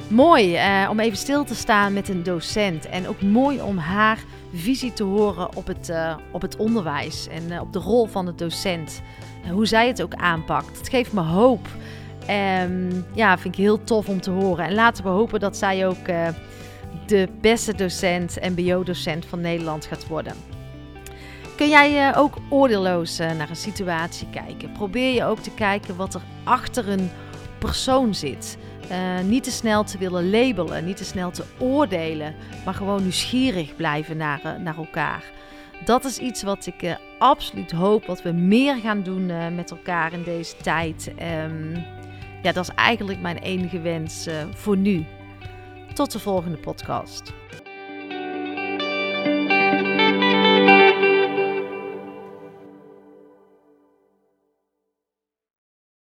Mooi eh, om even stil te staan met een docent. En ook mooi om haar visie te horen op het, eh, op het onderwijs. En eh, op de rol van de docent. En hoe zij het ook aanpakt. Het geeft me hoop. Ehm, ja, vind ik heel tof om te horen. En laten we hopen dat zij ook eh, de beste docent, MBO-docent van Nederland gaat worden. Kun jij eh, ook oordeelloos eh, naar een situatie kijken? Probeer je ook te kijken wat er achter een persoon zit. Niet te snel te willen labelen, niet te snel te oordelen, maar gewoon nieuwsgierig blijven naar, naar elkaar. Dat is iets wat ik absoluut hoop wat we meer gaan doen met elkaar in deze tijd. Ehm, ja, dat is eigenlijk mijn enige wens eh, voor nu. Tot de volgende podcast.